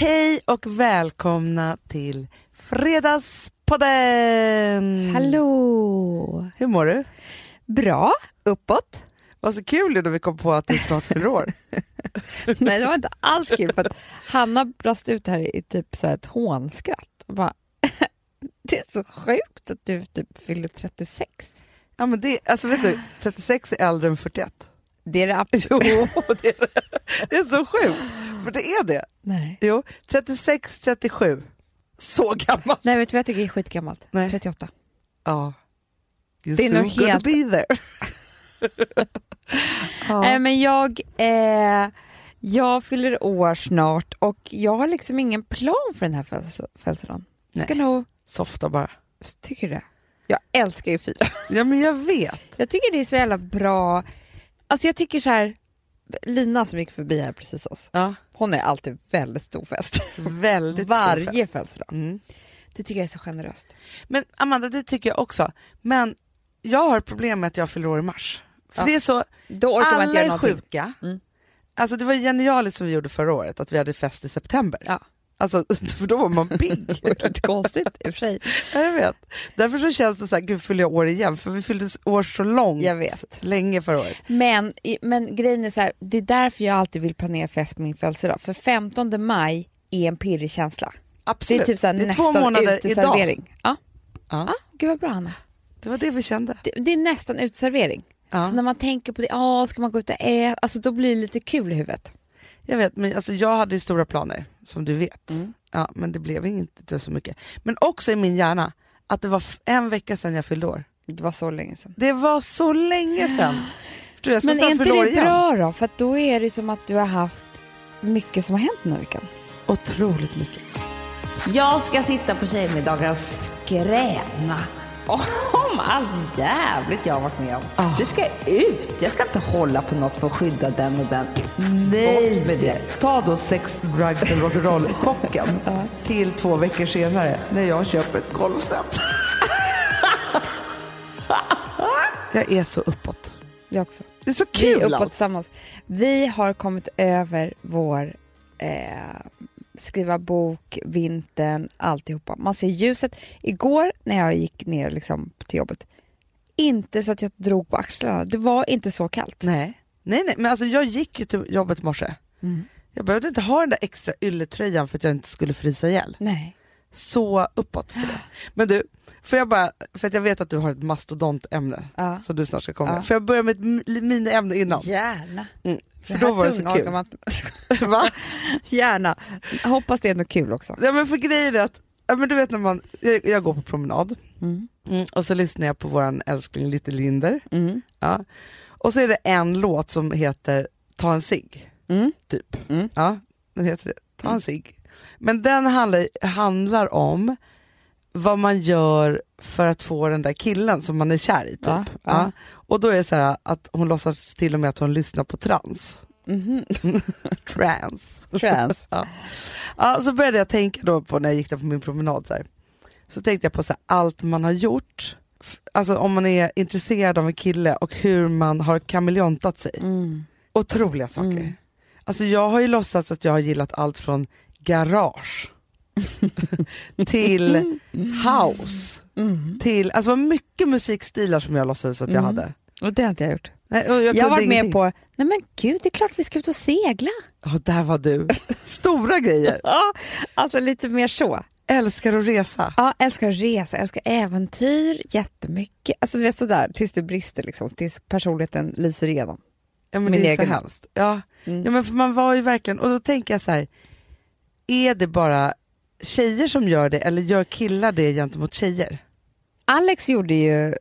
Hej och välkomna till Fredagspodden! Hallå! Hur mår du? Bra, uppåt. Vad så kul när vi kom på att du snart fyller år. Nej, det var inte alls kul för att Hanna brast ut här i typ så ett hånskratt. Och bara, det är så sjukt att du typ fyller 36. Ja, men det, alltså vet du, 36 är äldre än 41. Det är det absolut. Jo, det är, det. det är så sjukt, för det är det. Nej. Jo, 36, 37. Så gammalt. Nej, vet du vad jag tycker är skitgammalt? Nej. 38. Ja. You're Det är nog helt- be there. ja. Nej, men jag, eh, jag fyller år snart och jag har liksom ingen plan för den här födelse- födelsedagen. Jag ska Nej. nog, Softa bara. tycker du det? Jag älskar ju fira. Ja men jag vet. Jag tycker det är så jävla bra. Alltså jag tycker så här, Lina som gick förbi här precis oss, Ja. hon är alltid väldigt stor fest. Väldigt stor Varje fest. födelsedag. Mm. Det tycker jag är så generöst. Men Amanda, det tycker jag också. Men jag har ett problem med att jag fyller år i mars. För Ja. det är så, alla är någonting. sjuka. Mm. Alltså det var genialiskt som vi gjorde förra året, att vi hade fest i september. Ja. Alltså, för då var man pigg. Det lite konstigt i och för sig. Ja, jag vet. Därför så känns det så här, gud fyller jag år igen? För vi fyllde år så långt. Jag vet. Länge förra året. Men, men grejen är så här, det är därför jag alltid vill planera fest på min födelsedag. För 15 maj är en pirrig känsla. Det Absolut. är typ så här det är två nästan månader uteservering. Ja. Ja. ja, gud vad bra Anna. Det var det vi kände. Det, det är nästan uteservering. Ja. Så när man tänker på det, ja ska man gå ut och äta, alltså då blir det lite kul i huvudet. Jag vet, men alltså, jag hade ju stora planer, som du vet. Mm. Ja, men det blev inte så mycket. Men också i min hjärna, att det var en vecka sedan jag fyllde år. Det var så länge sedan. Det var så länge sedan. Förstår du, jag ska Men är inte det igen. bra då? För då är det som att du har haft mycket som har hänt den här veckan. Otroligt mycket. Jag ska sitta på tjejmiddagar och skräna om allt jävligt jag har varit med om. Ah. Det ska ut. Jag ska inte hålla på något för att skydda den och den. Nej! med det. Ta då sex, drugs and rock'n'roll-chocken till två veckor senare när jag köper ett golfset. jag är så uppåt. Jag också. Det är så Vi kul är uppåt allt. tillsammans. Vi har kommit över vår eh, skriva bok, vintern, alltihopa. Man ser ljuset. Igår när jag gick ner liksom till jobbet, inte så att jag drog på axlarna. Det var inte så kallt. Nej. nej, nej, men alltså jag gick ju till jobbet i morse. Mm. Jag behövde inte ha den där extra ylletröjan för att jag inte skulle frysa ihjäl. Nej. Så uppåt för det. Men du, får jag bara, för att jag vet att du har ett mastodontämne Ja. som du snart ska komma Ja. med. Får jag börja med ett mi- miniämne innan? Gärna. Mm. För Det då var det så kul. man Va? Gärna. Hoppas det är något kul också. Ja, men för grejen är att, ja, men du vet när man, jag, jag går på promenad Mm. mm, och så lyssnar jag på våran älskling Little Linder. Mm. Ja. Och så är det en låt som heter Ta en cigg, Mm. typ. Mm. Ja, den heter det. Ta en cigg. Men den handlar, handlar om vad man gör för att få den där killen som man är kär i. Typ. Ja, Ja. ja. Och då är det så här att hon låtsas till och med att hon lyssnar på trans. Mhm. Trans. Trans. Ja. Så började jag tänka då på när jag gick där på min promenad så här. Så tänkte jag på så här, allt man har gjort, alltså om man är intresserad av en kille och hur man har kameleontat sig. Mm. Otroliga saker. Mm. Alltså jag har ju låtsats att jag har gillat allt från garage till house, Mm. till, alltså det var mycket musikstilar som jag låtsades att jag Mm. hade. Och det har inte jag gjort. Nej, jag Jag, har varit ingenting. med på, nej men gud det är klart vi ska ut och segla. Ja, där var du. Stora grejer. Ja, alltså lite mer så. Älskar att resa. Ja, älskar att resa, älskar äventyr jättemycket. Alltså du vet sådär, tills det brister liksom, tills personligheten lyser igenom. Ja, men Min det är så egen. hemskt. Ja. Mm. ja men för man var ju verkligen, och då tänker jag så här, är det bara tjejer som gör det eller gör killar det gentemot tjejer? Alex gjorde ju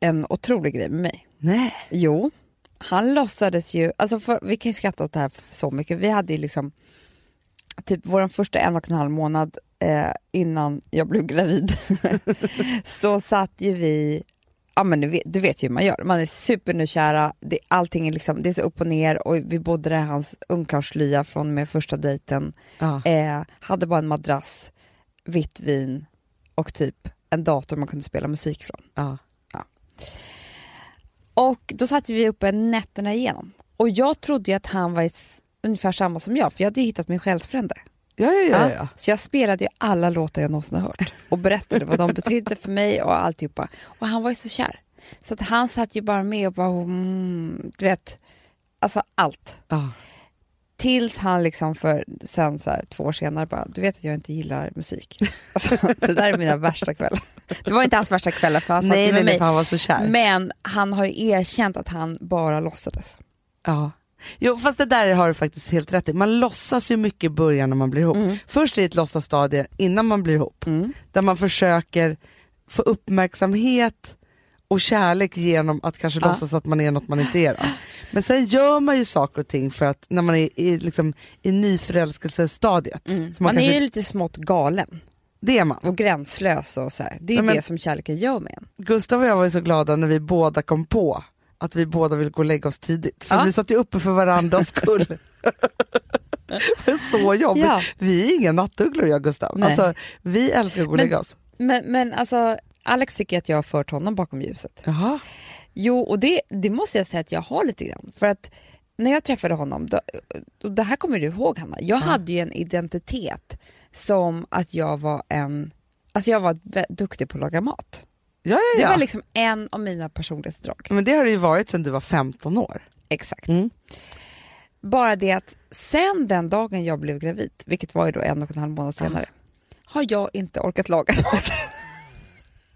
en otrolig grej med mig. Nej. Jo, han låtsades ju, alltså för, vi kan ju skratta åt det här så mycket. Vi hade ju liksom typ vår första en och en halv månad eh, innan jag blev gravid så satt ju vi Ja men du vet, du vet ju hur man gör, man är supernykära, det, allting är liksom, det är så upp och ner och vi bodde där i hans ungkarlslya från med första dejten, Ja. eh, hade bara en madrass, vitt vin och typ en dator man kunde spela musik från. Ja. Och då satt vi uppe nätterna igenom. Och jag trodde att han var ungefär samma som jag, för jag hade ju hittat min själsfrände. Ja, ja, ja. ja. Så jag spelade ju alla låtar jag någonsin har hört och berättade vad de betydde för mig och alltihopa. Och han var ju så kär. Så att han satt ju bara med och bara, mm, du vet, alltså allt. ja. Tills han liksom för sen så här, två år senare bara, du vet att jag inte gillar musik. Alltså, det där är mina värsta kvällar. Det var inte hans värsta kvällar för han satt Nej, med nej, nej, mig. för han var så kär. Men han har ju erkänt att han bara låtsades. Ja. Jo, fast det där har du faktiskt helt rätt i. Man låtsas ju mycket i början när man blir ihop. Mm. Först är det ett låtsasstadie innan man blir ihop. Där man försöker få uppmärksamhet och kärlek genom att kanske Ja. låtsas att man är något man inte är. Då. Men sen gör man ju saker och ting för att när man är i, liksom, i nyförälskelsestadiet. Man Mm. Man är kanske- ju lite smått galen Det är man. och gränslös och så här. Det är Ja, men- det som kärleken gör med en. Gustav och jag var ju så glada när vi båda kom på att vi båda ville gå och lägga oss tidigt. För Ja. vi satt ju uppe för varandras skull. det är så jobbigt. Ja. Vi är inga nattugglor jag och Gustav. Nej. Alltså, vi älskar att gå och Men- lägga oss. Men, men alltså, Alex tycker att jag har fört honom bakom ljuset. Jaha. Jo, och det, det måste jag säga att jag har lite grann. För att när jag träffade honom, då, och det här kommer du ihåg Hanna, jag hade ju en identitet som att jag var en, alltså jag var duktig på att laga mat. Ja, ja, Det ja. var liksom en av mina personlighetsdrag. Men det har det ju varit sedan du var 15 år. Exakt. Mm. Bara det att sen den dagen jag blev gravid, vilket var ju då en och en halv månad senare, har jag inte orkat laga mat.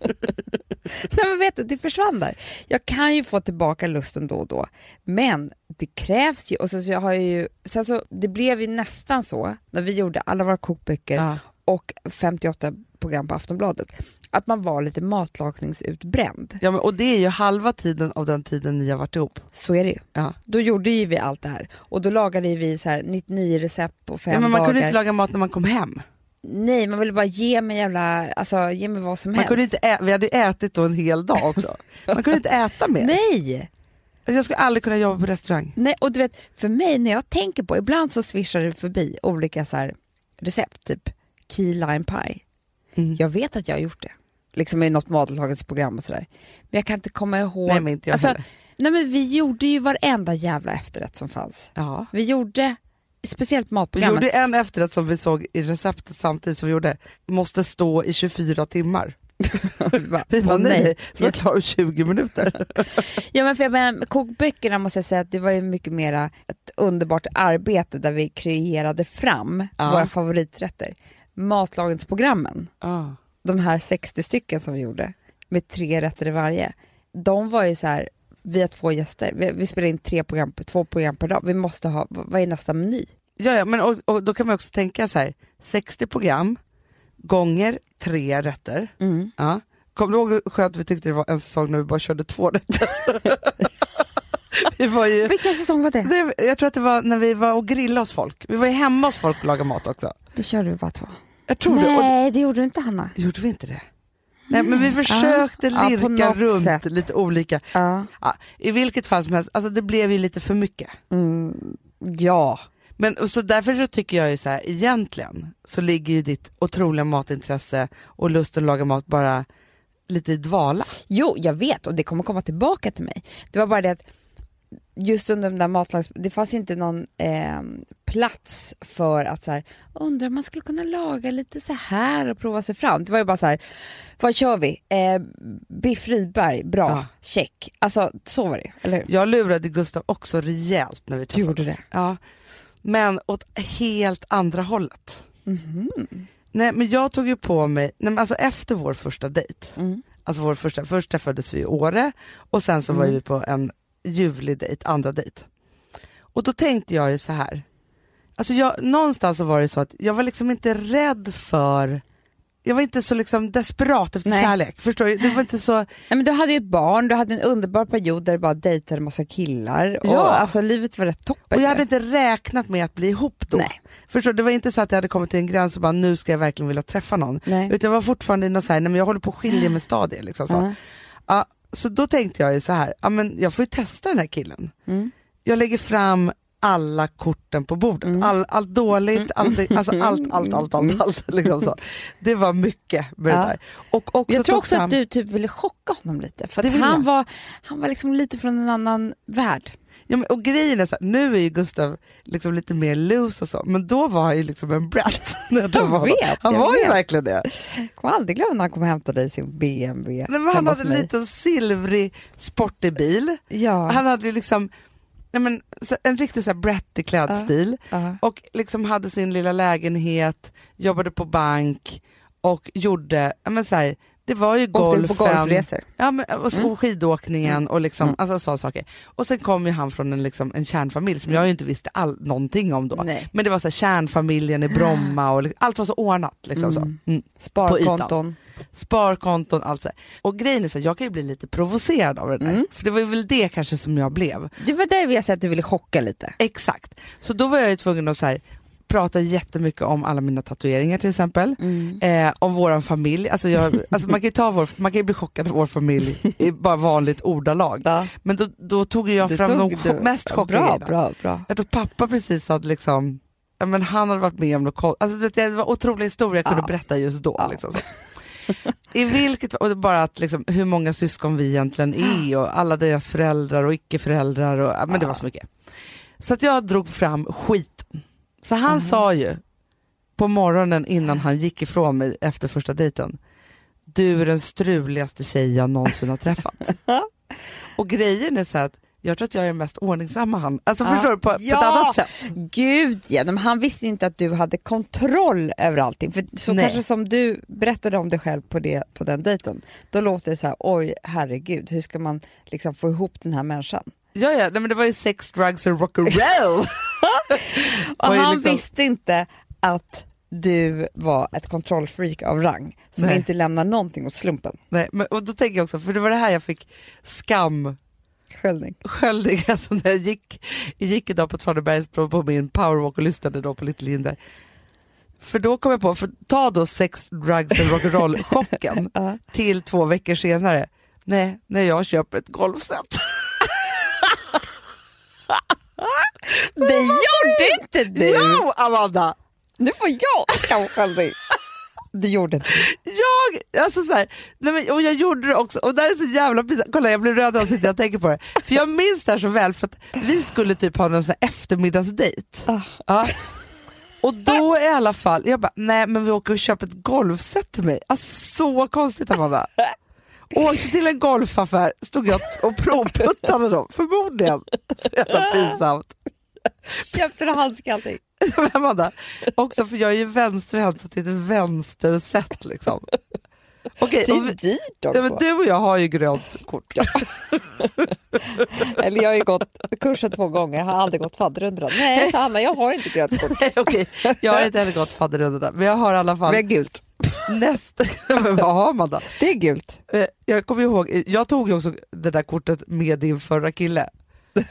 Nej men vet du, det försvann där. Jag kan ju få tillbaka lusten då och då, men det krävs ju, och så, så jag har ju, sen så, det blev ju nästan så, när vi gjorde alla våra kokböcker Ja. och 58 program på Aftonbladet, att man var lite matlagningsutbränd. Ja, men, och det är ju halva tiden av den tiden ni har varit ihop. Så är det ju. Ja. Då gjorde ju vi allt det här och då lagade vi så här 99 recept på fem Ja, men man dagar. kunde inte laga mat när man kom hem. Nej, man ville bara ge mig jävla, alltså ge mig vad som Man helst. kunde inte ä- vi hade ätit då en hel dag också. Man kunde inte äta mer. Nej! Alltså, Jag skulle aldrig kunna jobba på restaurang. Nej, och du vet, för mig när jag tänker på, ibland så svischar det förbi olika så här recept, typ key lime pie. Mm. Jag vet att jag har gjort det, liksom i något matlagningsprogram och sådär. Men jag kan inte komma ihåg. Nej men inte jag alltså, nej men vi gjorde ju varenda jävla efterrätt som fanns. Ja. Vi gjorde, speciellt Vi matprogrammet. gjorde en efterrätt som vi såg i receptet samtidigt som vi gjorde, måste stå i 24 timmar. Vi bara, Vi bara "Åh, nej, nej, så var klar i 20 minuter. Ja men för jag menar, kokböckerna måste jag säga att det var ju mycket mera ett underbart arbete där vi kreerade fram Ja. våra favoriträtter. Matlagningsprogrammen, Ja. De här 60 stycken som vi gjorde med tre rätter i varje, de var ju så här, vi har två gäster, vi, vi spelar in tre program, två program per dag, vi måste ha, vad är nästa meny? Ja, ja, men och, och då kan man också tänka så här, 60 program gånger tre rätter. Ja. Kommer du ihåg hur skönt vi tyckte det var en säsong när vi bara körde två rätter? vi var ju, Vilken säsong var det? det, jag tror att det var när vi var och grillade hos folk. Vi var ju hemma hos folk och lagade mat också. Då körde vi bara två. Jag tror det. Nej, det gjorde du inte Hanna. gjorde vi inte det? Nej men vi försökte Ja, lirka något runt sätt. lite olika. Ja. Ja, I vilket fall som helst, alltså det blev ju lite för mycket. Mm, ja. Men och så därför så tycker jag ju så här, egentligen så ligger ju ditt otroliga matintresse och lusten att laga mat bara lite i dvala. Jo, jag vet och det kommer komma tillbaka till mig. Det var bara det att just under de där matlags... Det fanns inte någon eh, plats för att så här, undrar om man skulle kunna laga lite så här och prova sig fram. Det var ju bara så här, vad kör vi? Eh, Biff Rydberg, bra, Ja. check. Alltså så var det eller hur? Jag lurade Gustav också rejält när vi träffades. gjorde det? Ja. Men åt helt andra hållet. Mhm. Nej men jag tog ju på mig, nej, men alltså efter vår första dejt, Mm. alltså vår första, först träffades vi i Åre och sen så var Mm. vi på en ljuvlig dejt, andra dejt. Och då tänkte jag ju så här. Alltså jag, någonstans så var det så att jag var liksom inte rädd för, jag var inte så liksom desperat efter Nej. kärlek. Förstår du? Det var inte så, Nej, men du hade ju ett barn, du hade en underbar period där du bara dejtade massa killar. Och, Ja. Alltså livet var rätt toppen. och jag hade inte räknat med att bli ihop då. Nej. Förstår du? Det var inte så att jag hade kommit till en gräns och bara nu ska jag verkligen vilja träffa någon. Nej. Utan jag var fortfarande i något så här, nej men jag håller på att skilja med stadie. Liksom så. Ja. Ja, så då tänkte jag ju så här, ja, men jag får ju testa den här killen. Mm. Jag lägger fram alla korten på bordet. Mm. All, allt dåligt, allt, alltså allt, allt, allt, allt, allt. Liksom så. Det var mycket med Ja. det där. Och också Jag tror också fram, att du typ ville chocka honom lite. För han jag. var, han var liksom lite från en annan värld. Ja, men, och grejen är så här, nu är ju Gustav liksom lite mer loose och så, men då var han ju liksom en brat. när jag Jag var- vet, han jag var ju vet. verkligen det. kommer aldrig glömma när han kom och hämtade dig i sin BMW Nej, men han hade en liten silvrig sportig bil. Ja. Han hade ju liksom nej, men, en riktig så här brattig klädstil ja. och liksom hade sin lilla lägenhet, jobbade på bank och gjorde, ja, men så här, det var ju golfen, på golfresor. Ja, men, och, så, och skidåkningen och liksom, Mm. alltså, sådana saker. Och sen kom ju han från en, liksom, en kärnfamilj som jag ju inte visste all, någonting om då. Nej. Men det var så här, kärnfamiljen i Bromma och allt var så ordnat. Liksom, så. Mm. Mm. Sparkonton. Sparkonton, allt så här. Och grejen är så här, jag kan ju bli lite provocerad av det där. Mm. För det var väl det kanske som jag blev. Det var där vi har sett att du ville chocka lite. Exakt. Så då var jag ju tvungen att så här, prata jättemycket om alla mina tatueringar till exempel. Eh, om våran familj, alltså jag, alltså man, kan ju ta vår, man kan ju bli chockad av vår familj i bara vanligt ordalag. Ja. Men då, då tog jag Du fram tog- de du- mest ja, chockiga Bra, bra, bra. Jag tror pappa precis hade liksom, ja, men han hade varit med om något alltså, det var otroliga historier jag kunde Ja. berätta just då. Ja. Liksom. I vilket, och bara att liksom, hur många syskon vi egentligen är och alla deras föräldrar och icke-föräldrar. Och, men det var så mycket. Så att jag drog fram skiten. Så han Mhm. sa ju på morgonen innan han gick ifrån mig efter första dejten. Du är den struligaste tjej jag någonsin har träffat. och grejen är så att jag tror att jag är den mest ordningsamma han. Alltså Ja. förstår du, på, på Ja. ett annat sätt. Gud ja, men han visste ju inte att du hade kontroll över allting. För så Nej. kanske som du berättade om dig själv på, det, på den dejten, då låter det så här, oj herregud, hur ska man liksom få ihop den här människan? Ja, ja, nej, men det var ju sex, drugs and rock'n'roll. Och han liksom- visste inte att du var ett kontrollfreak av rang, som Nej. inte lämnar någonting åt slumpen. nej, men, och då tänker jag också, för det var det här jag fick skam Sköljning. sköljning, alltså när jag gick, jag gick idag på Tranebergs på, på min powerwalk och lyssnade då på Little Jinder. För då kom jag på, för ta då sex, drugs and rock'n'roll chocken Ja. till två veckor senare, nej, när jag köper ett golfset. Det gjorde inte du! Jo Amanda! Nu får jag skamsköljning. Det gjorde inte. Jag, alltså så här, nej men, och jag gjorde det också, och det här är så jävla pinsamt, kolla jag blir röd i ansiktet när jag tänker på det. För jag minns det här så väl, för att vi skulle typ ha en sån eftermiddagsdejt. Ah. Ja. Och då i alla fall, jag bara, nej men vi åker och köper ett golfset till mig. Alltså, så konstigt Amanda. Åkte till en golfaffär, stod jag och provputtade dem, förmodligen. Så jävla pinsamt. Köpte du handskar och allting? Amanda, också för jag är ju vänsterhänt så det är ett vänstersätt liksom. Okej, Det är vi- dyrt Ja, också. men du och jag har ju grönt kort. Eller jag har ju gått kursen två gånger, jag har aldrig gått fadderrundan. Nej, sa Anna, jag har inte grönt kort. Nej, okej. Jag har inte heller gått fadderrundan men jag har i alla fall Men gult. nästa... men vad har man då? Det är gult. Eh, Jag kommer ihåg, jag tog ju också det där kortet med din förra kille.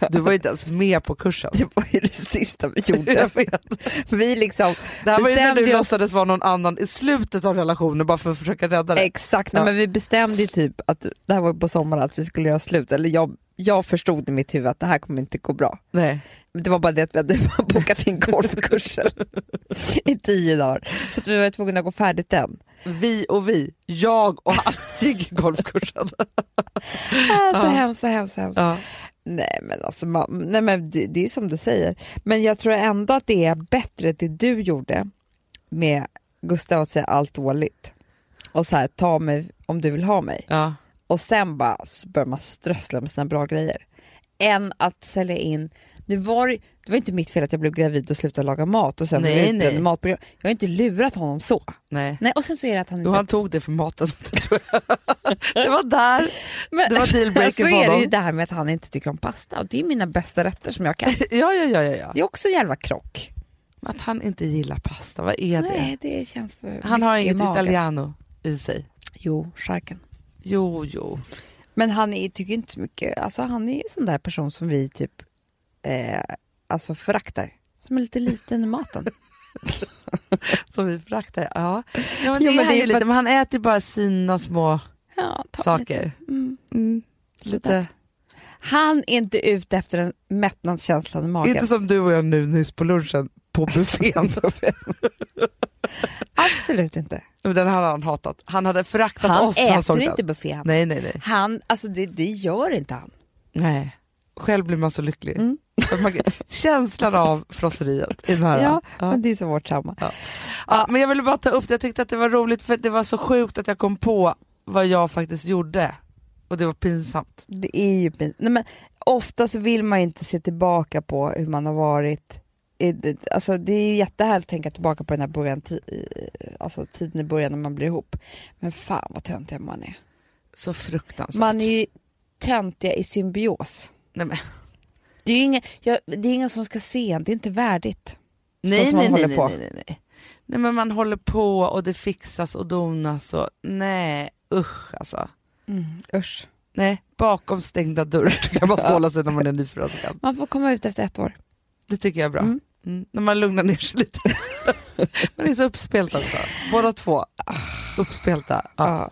Du var ju inte ens med på kursen. Det var ju det sista vi gjorde. Vi liksom Det här var ju när du oss- låtsades vara någon annan i slutet av relationen bara för att försöka rädda det. Exakt, nej, Ja. men vi bestämde ju typ att det här var på sommaren att vi skulle göra slut. Eller jag, jag förstod i mitt huvud att det här kommer inte gå bra. Nej. Det var bara det att vi hade bokat in golfkursen i tio dagar. Så vi var tvungna att gå färdigt den. Vi och vi, jag och han gick golfkursen. Ah, så Ja. hemskt, så hemskt, så hemskt. Ja. Nej men alltså, man, nej, men det, det är som du säger. Men jag tror ändå att det är bättre det du gjorde med Gustav att säga allt dåligt. Och så här, ta mig om du vill ha mig. Ja. Och sen bara börjar man strössla med sina bra grejer. Än att sälja in, nu var det, det var inte mitt fel att jag blev gravid och slutade laga mat och sen Nej, ute nej. matprogram. Jag har inte lurat honom så. Nej. Nej, och sen så är det att han Jo, inte... han tog det för maten. det var där. Men, det var dealbreaker så för är det honom. ju det här med att han inte tycker om pasta och det är mina bästa rätter som jag kan. Ja, ja, ja, ja, ja. Det är också jävla krock. Att han inte gillar pasta, vad är det? Nej, det känns för Han har inget magen. italiano i sig. Jo, charken. Jo, jo. Men han är, tycker inte så mycket, alltså han är ju en sån där person som vi typ eh, alltså föraktar. Som är lite liten i maten. Som vi föraktar. Ja, ja men Jo, det men det är lite, att- men han äter bara sina små Ja, saker. Lite. Mm. Mm, lite. Han är inte ute efter den mättnadskänslan i magen. Inte som du och jag nu nyss på lunchen på buffén. Absolut inte. Den hade han hatat. Han hade föraktat Han oss han äter inte buffé. Han, Nej, nej, nej. han alltså det, det gör inte han. nej. Själv blir man så lycklig. Mm. Man, känslan av frosseriet i den här. Ja, Ja. men det är så vårt samma. Ja, men jag ville bara ta upp det, jag tyckte att det var roligt för det var så sjukt att jag kom på vad jag faktiskt gjorde. Och det var pinsamt. Det är ju pin- Nej, men Ofta så vill man ju inte se tillbaka på hur man har varit. Alltså, det är ju jättehärligt att tänka tillbaka på den här början, alltså, tiden i början när man blir ihop. Men fan vad töntiga man är. Så fruktansvärt. Man är ju töntiga i symbios. Nej, men, Det är ingen, jag, det är ingen som ska se det är inte värdigt. nej, nej, nej, nej, nej, nej, nej. Men man håller på och det fixas och donas och nej usch alltså. Mm, usch. Nej, bakom stängda dörrar kan man skåla sig när man är nyförälskad. Man får komma ut efter ett år. Det tycker jag är bra. Mm. Mm. När man lugnar ner sig lite. man är så uppspelt också. Båda två. Uppspelta. Ja.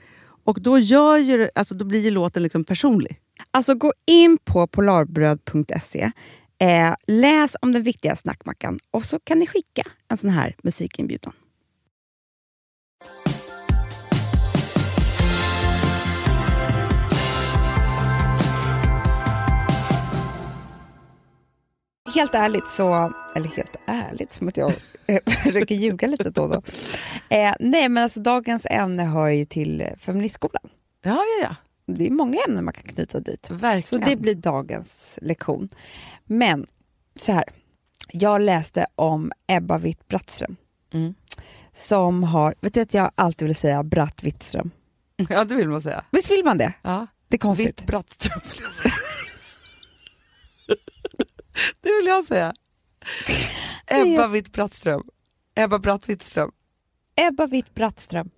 Och då, gör ju, alltså, då blir ju låten liksom personlig. Alltså gå in på polarbröd.se, eh, läs om den viktiga snackmackan och så kan ni skicka en sån här musikinbjudan. Helt ärligt så, eller helt ärligt som att jag försöker ljuga lite då och då. Eh, nej men alltså dagens ämne hör ju till feministskolan. Ja, ja, ja. Det är många ämnen man kan knyta dit. Så Verkligen. det blir dagens lektion. Men så här, jag läste om Ebba Witt-Brattström Mm. som har, vet du att jag alltid vill säga Bratt Wittström? Ja, det vill man säga. Visst vill man det? Ja. Det är konstigt. Vitt Brattström vill jag säga. det vill jag säga. Ebba Witt Brattström. Ebba Bratt Wittström. Ebba Witt-Brattström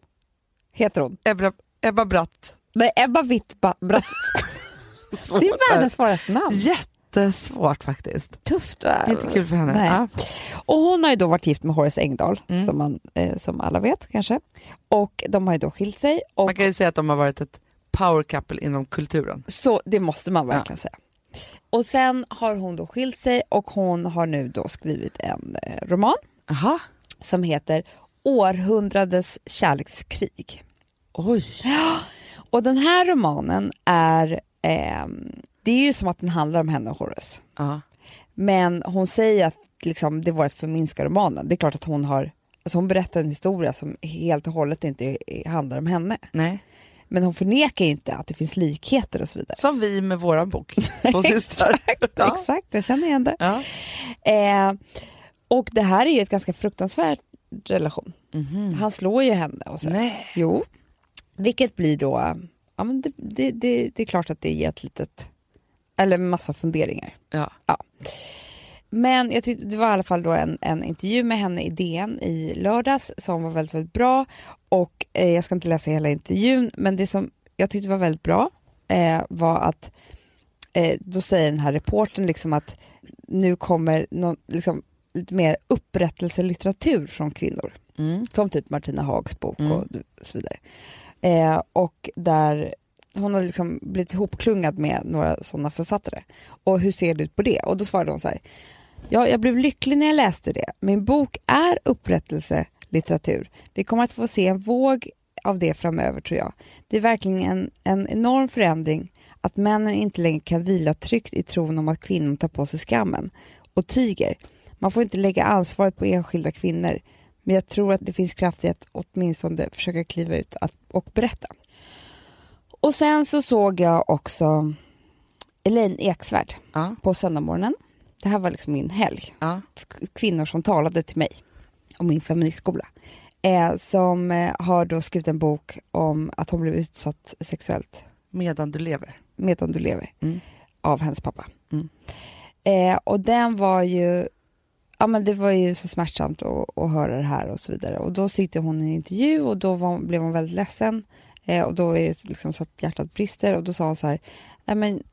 heter hon. Ebba, Ebba Bratt. Nej, Ebba Witt-Brattström. Det är världens svåraste namn. Jättesvårt faktiskt. Tufft. va? Inte kul för henne. Ja. Och hon har ju då varit gift med Horace Engdahl, Mm. som, man, eh, som alla vet kanske. Och de har ju då skilt sig. Och Man kan ju säga att de har varit ett power couple inom kulturen. Så det måste man verkligen säga. Och sen har hon då skilt sig och hon har nu då skrivit en eh, roman Jaha. som heter Århundradets kärlekskrig. Oj. Och den här romanen är, ehm, det är ju som att den handlar om henne och Horace. Ja. Men hon säger att liksom, det var ett förminska romanen. Det är klart att hon har, alltså hon berättar en historia som helt och hållet inte handlar om henne. Nej. Men hon förnekar ju inte att det finns likheter och så vidare. Som vi med våran bok. Två systrar. Ja. Exakt, jag känner igen det. Ja. Eh, och det här är ju ett ganska fruktansvärd relation. Mhm. Han slår ju henne och så. Nej. Jo. Vilket blir då, ja men det, det, det, det är klart att det ger ett litet, eller massa funderingar. Ja. Men jag tyckte det var i alla fall då en, en intervju med henne i DN i lördags som var väldigt, väldigt bra. Och eh, jag ska inte läsa hela intervjun, men det som jag tyckte var väldigt bra eh, var att eh, då säger den här reporten liksom att nu kommer någon, liksom, lite mer upprättelselitteratur från kvinnor. Mm. Som typ Martina Hags bok Mm. och så vidare. Eh, och där hon har liksom blivit ihopklungad med några sådana författare. Och hur ser det ut på det? Och då svarade hon så här. Ja, jag blev lycklig när jag läste det. Min bok är upprättelselitteratur. Vi kommer att få se en våg av det framöver tror jag. Det är verkligen en, en enorm förändring att männen inte längre kan vila tryggt i tron om att kvinnan tar på sig skammen och tiger. Man får inte lägga ansvaret på enskilda kvinnor men jag tror att det finns kraft i att åtminstone försöka kliva ut och berätta. Och sen så såg jag också Elaine Eksvärd Ja. på söndagmorgonen. Det här var liksom min helg. Ja. Kvinnor som talade till mig om min feministskola. Eh, som eh, har då skrivit en bok om att hon blev utsatt sexuellt Medan du lever. medan du lever Mm. av hennes pappa. Mm. Eh, och den var ju, ja men det var ju så smärtsamt att, att höra det här och så vidare. Och då sitter hon i en intervju och då var, blev hon väldigt ledsen. Eh, och då är det liksom så att hjärtat brister och då sa hon så här, nej men,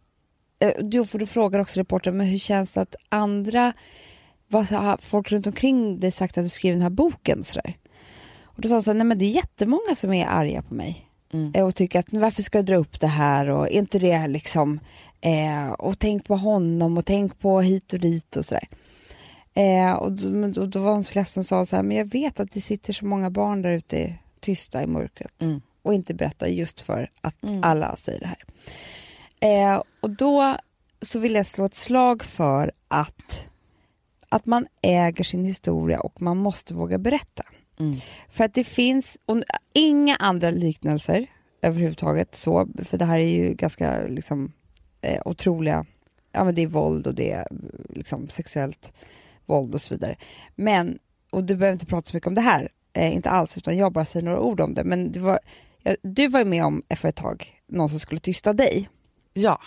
eh, då får du fråga också reportern, men hur känns det att andra, vad har folk runt omkring dig sagt att du skrev den här boken? Så där? Och då sa hon så här, nej men det är jättemånga som är arga på mig Mm. eh, och tycker att "Men varför ska jag dra upp det här och är inte det liksom eh, och tänk på honom och tänk på hit och dit och sådär. Eh, och då, då, då var hon så ledsen och sa så här, men jag vet att det sitter så många barn där ute tysta i mörkret Mm. och inte berättar just för att Mm. alla säger det här. Eh, och då så vill jag slå ett slag för att, att man äger sin historia och man måste våga berätta. Mm. För att det finns och, inga andra liknelser överhuvudtaget så, för det här är ju ganska liksom, eh, otroliga, ja men det är våld och det är liksom sexuellt våld och så vidare. Men, och du behöver inte prata så mycket om det här, eh, inte alls, utan jag bara säger några ord om det, men det var, ja, du var ju med om för ett tag, någon som skulle tysta dig. Ja,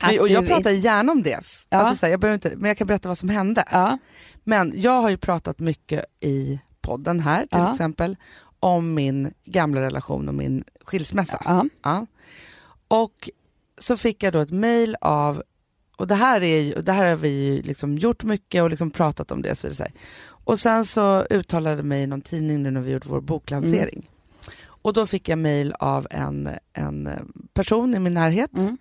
men, och jag pratar gärna om det. Ja. Alltså, så här, jag behöver inte, men jag kan berätta vad som hände. Ja. Men jag har ju pratat mycket i podden här till Ja. exempel om min gamla relation och min skilsmässa. Ja. Och så fick jag då ett mejl av, och det här, är det här har vi ju liksom gjort mycket och liksom pratat om det. Så vidare. Och sen så uttalade mig någon tidning nu när vi gjorde vår boklansering. Och då fick jag mejl av en, en person i min närhet Mm.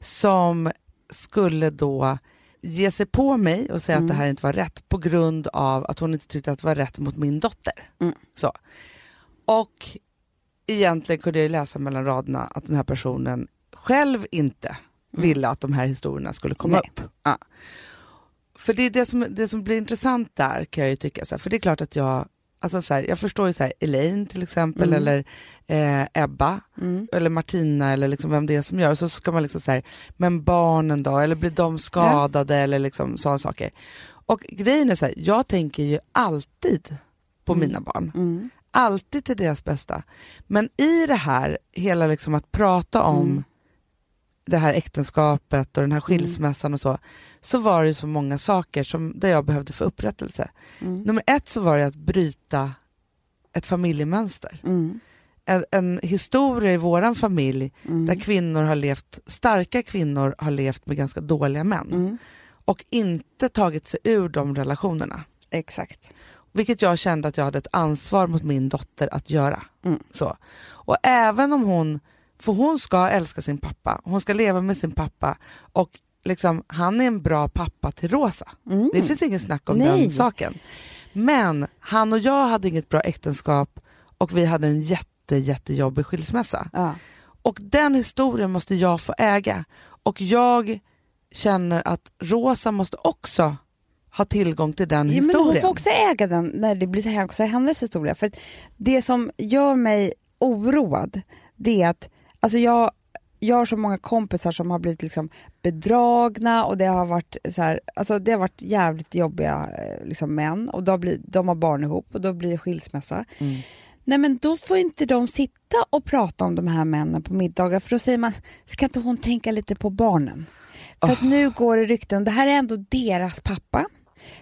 Som skulle då ge sig på mig och säga Mm. att det här inte var rätt på grund av att hon inte tyckte att det var rätt mot min dotter. Mm. Så. Och egentligen kunde jag läsa mellan raderna att den här personen själv inte ville att de här historierna skulle komma Mm. Nej. upp. Ja. För det är det som, det som blir intressant där kan jag ju tycka, så här, för det är klart att jag Alltså så här, jag förstår ju så här, Elaine till exempel, Mm. eller eh, Ebba, Mm. eller Martina, eller liksom vem det är som gör. Så ska man liksom säga, men barnen då, eller blir de skadade, eller liksom sådana saker. Och grejen är så här, jag tänker ju alltid på Mm. mina barn Mm. alltid till deras bästa. Men i det här, hela liksom att prata om Mm. Det här äktenskapet och den här skilsmässan och så, så var det så många saker som, där jag behövde få upprättelse. Mm. Nummer ett så var det att bryta ett familjemönster. Mm. En, en historia i våran familj Mm. där kvinnor har levt, starka kvinnor har levt med ganska dåliga män Mm. och inte tagit sig ur de relationerna. Exakt. Vilket jag kände att jag hade ett ansvar mot min dotter att göra. Mm. Så. Och även om hon, för hon ska älska sin pappa, hon ska leva med sin pappa och liksom, han är en bra pappa till Rosa. Mm. Det finns ingen snack om Nej. den saken. Men han och jag hade inget bra äktenskap och vi hade en jätte, jättejobbig skilsmässa. Ja. Och den historien måste jag få äga. Och jag känner att Rosa måste också ha tillgång till den Ja, men hon historien. får också äga den när det blir så här också hennes historia. För det som gör mig oroad, det är att alltså jag, jag har så många kompisar som har blivit liksom bedragna och det har varit så här, alltså det har varit jävligt jobbiga eh, liksom män och då blir, de har barn ihop och då blir det skilsmässa. Mm. Nej men då får inte de sitta och prata om de här männen på middagar för då säger man, ska inte hon tänka lite på barnen? För att nu går det rykten, det här är ändå deras pappa.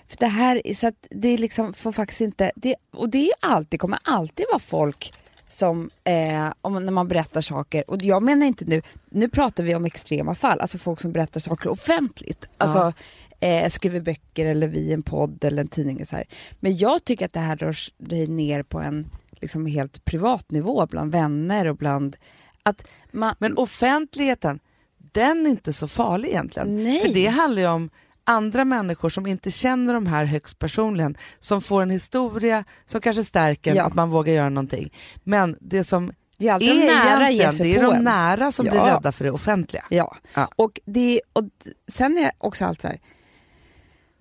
För det här, är- så att det liksom får faktiskt inte, det, och det är alltid, kommer alltid vara folk som, eh, om, när man berättar saker, och jag menar inte nu, nu pratar vi om extrema fall, alltså folk som berättar saker offentligt. Alltså eh, skriver böcker eller vi en podd eller en tidning. och Så här. Men jag tycker att det här rör sig ner på en liksom helt privat nivå bland vänner och bland att man, Men offentligheten, den är inte så farlig egentligen. Nej. För det handlar ju om andra människor som inte känner de här högst personligen, som får en historia som kanske stärker en, Ja. att man vågar göra någonting. Men det som det är är de nära egentligen, det är de en. nära som Ja. blir rädda för det offentliga. Ja, Ja. och, det, och sen är det också allt så här.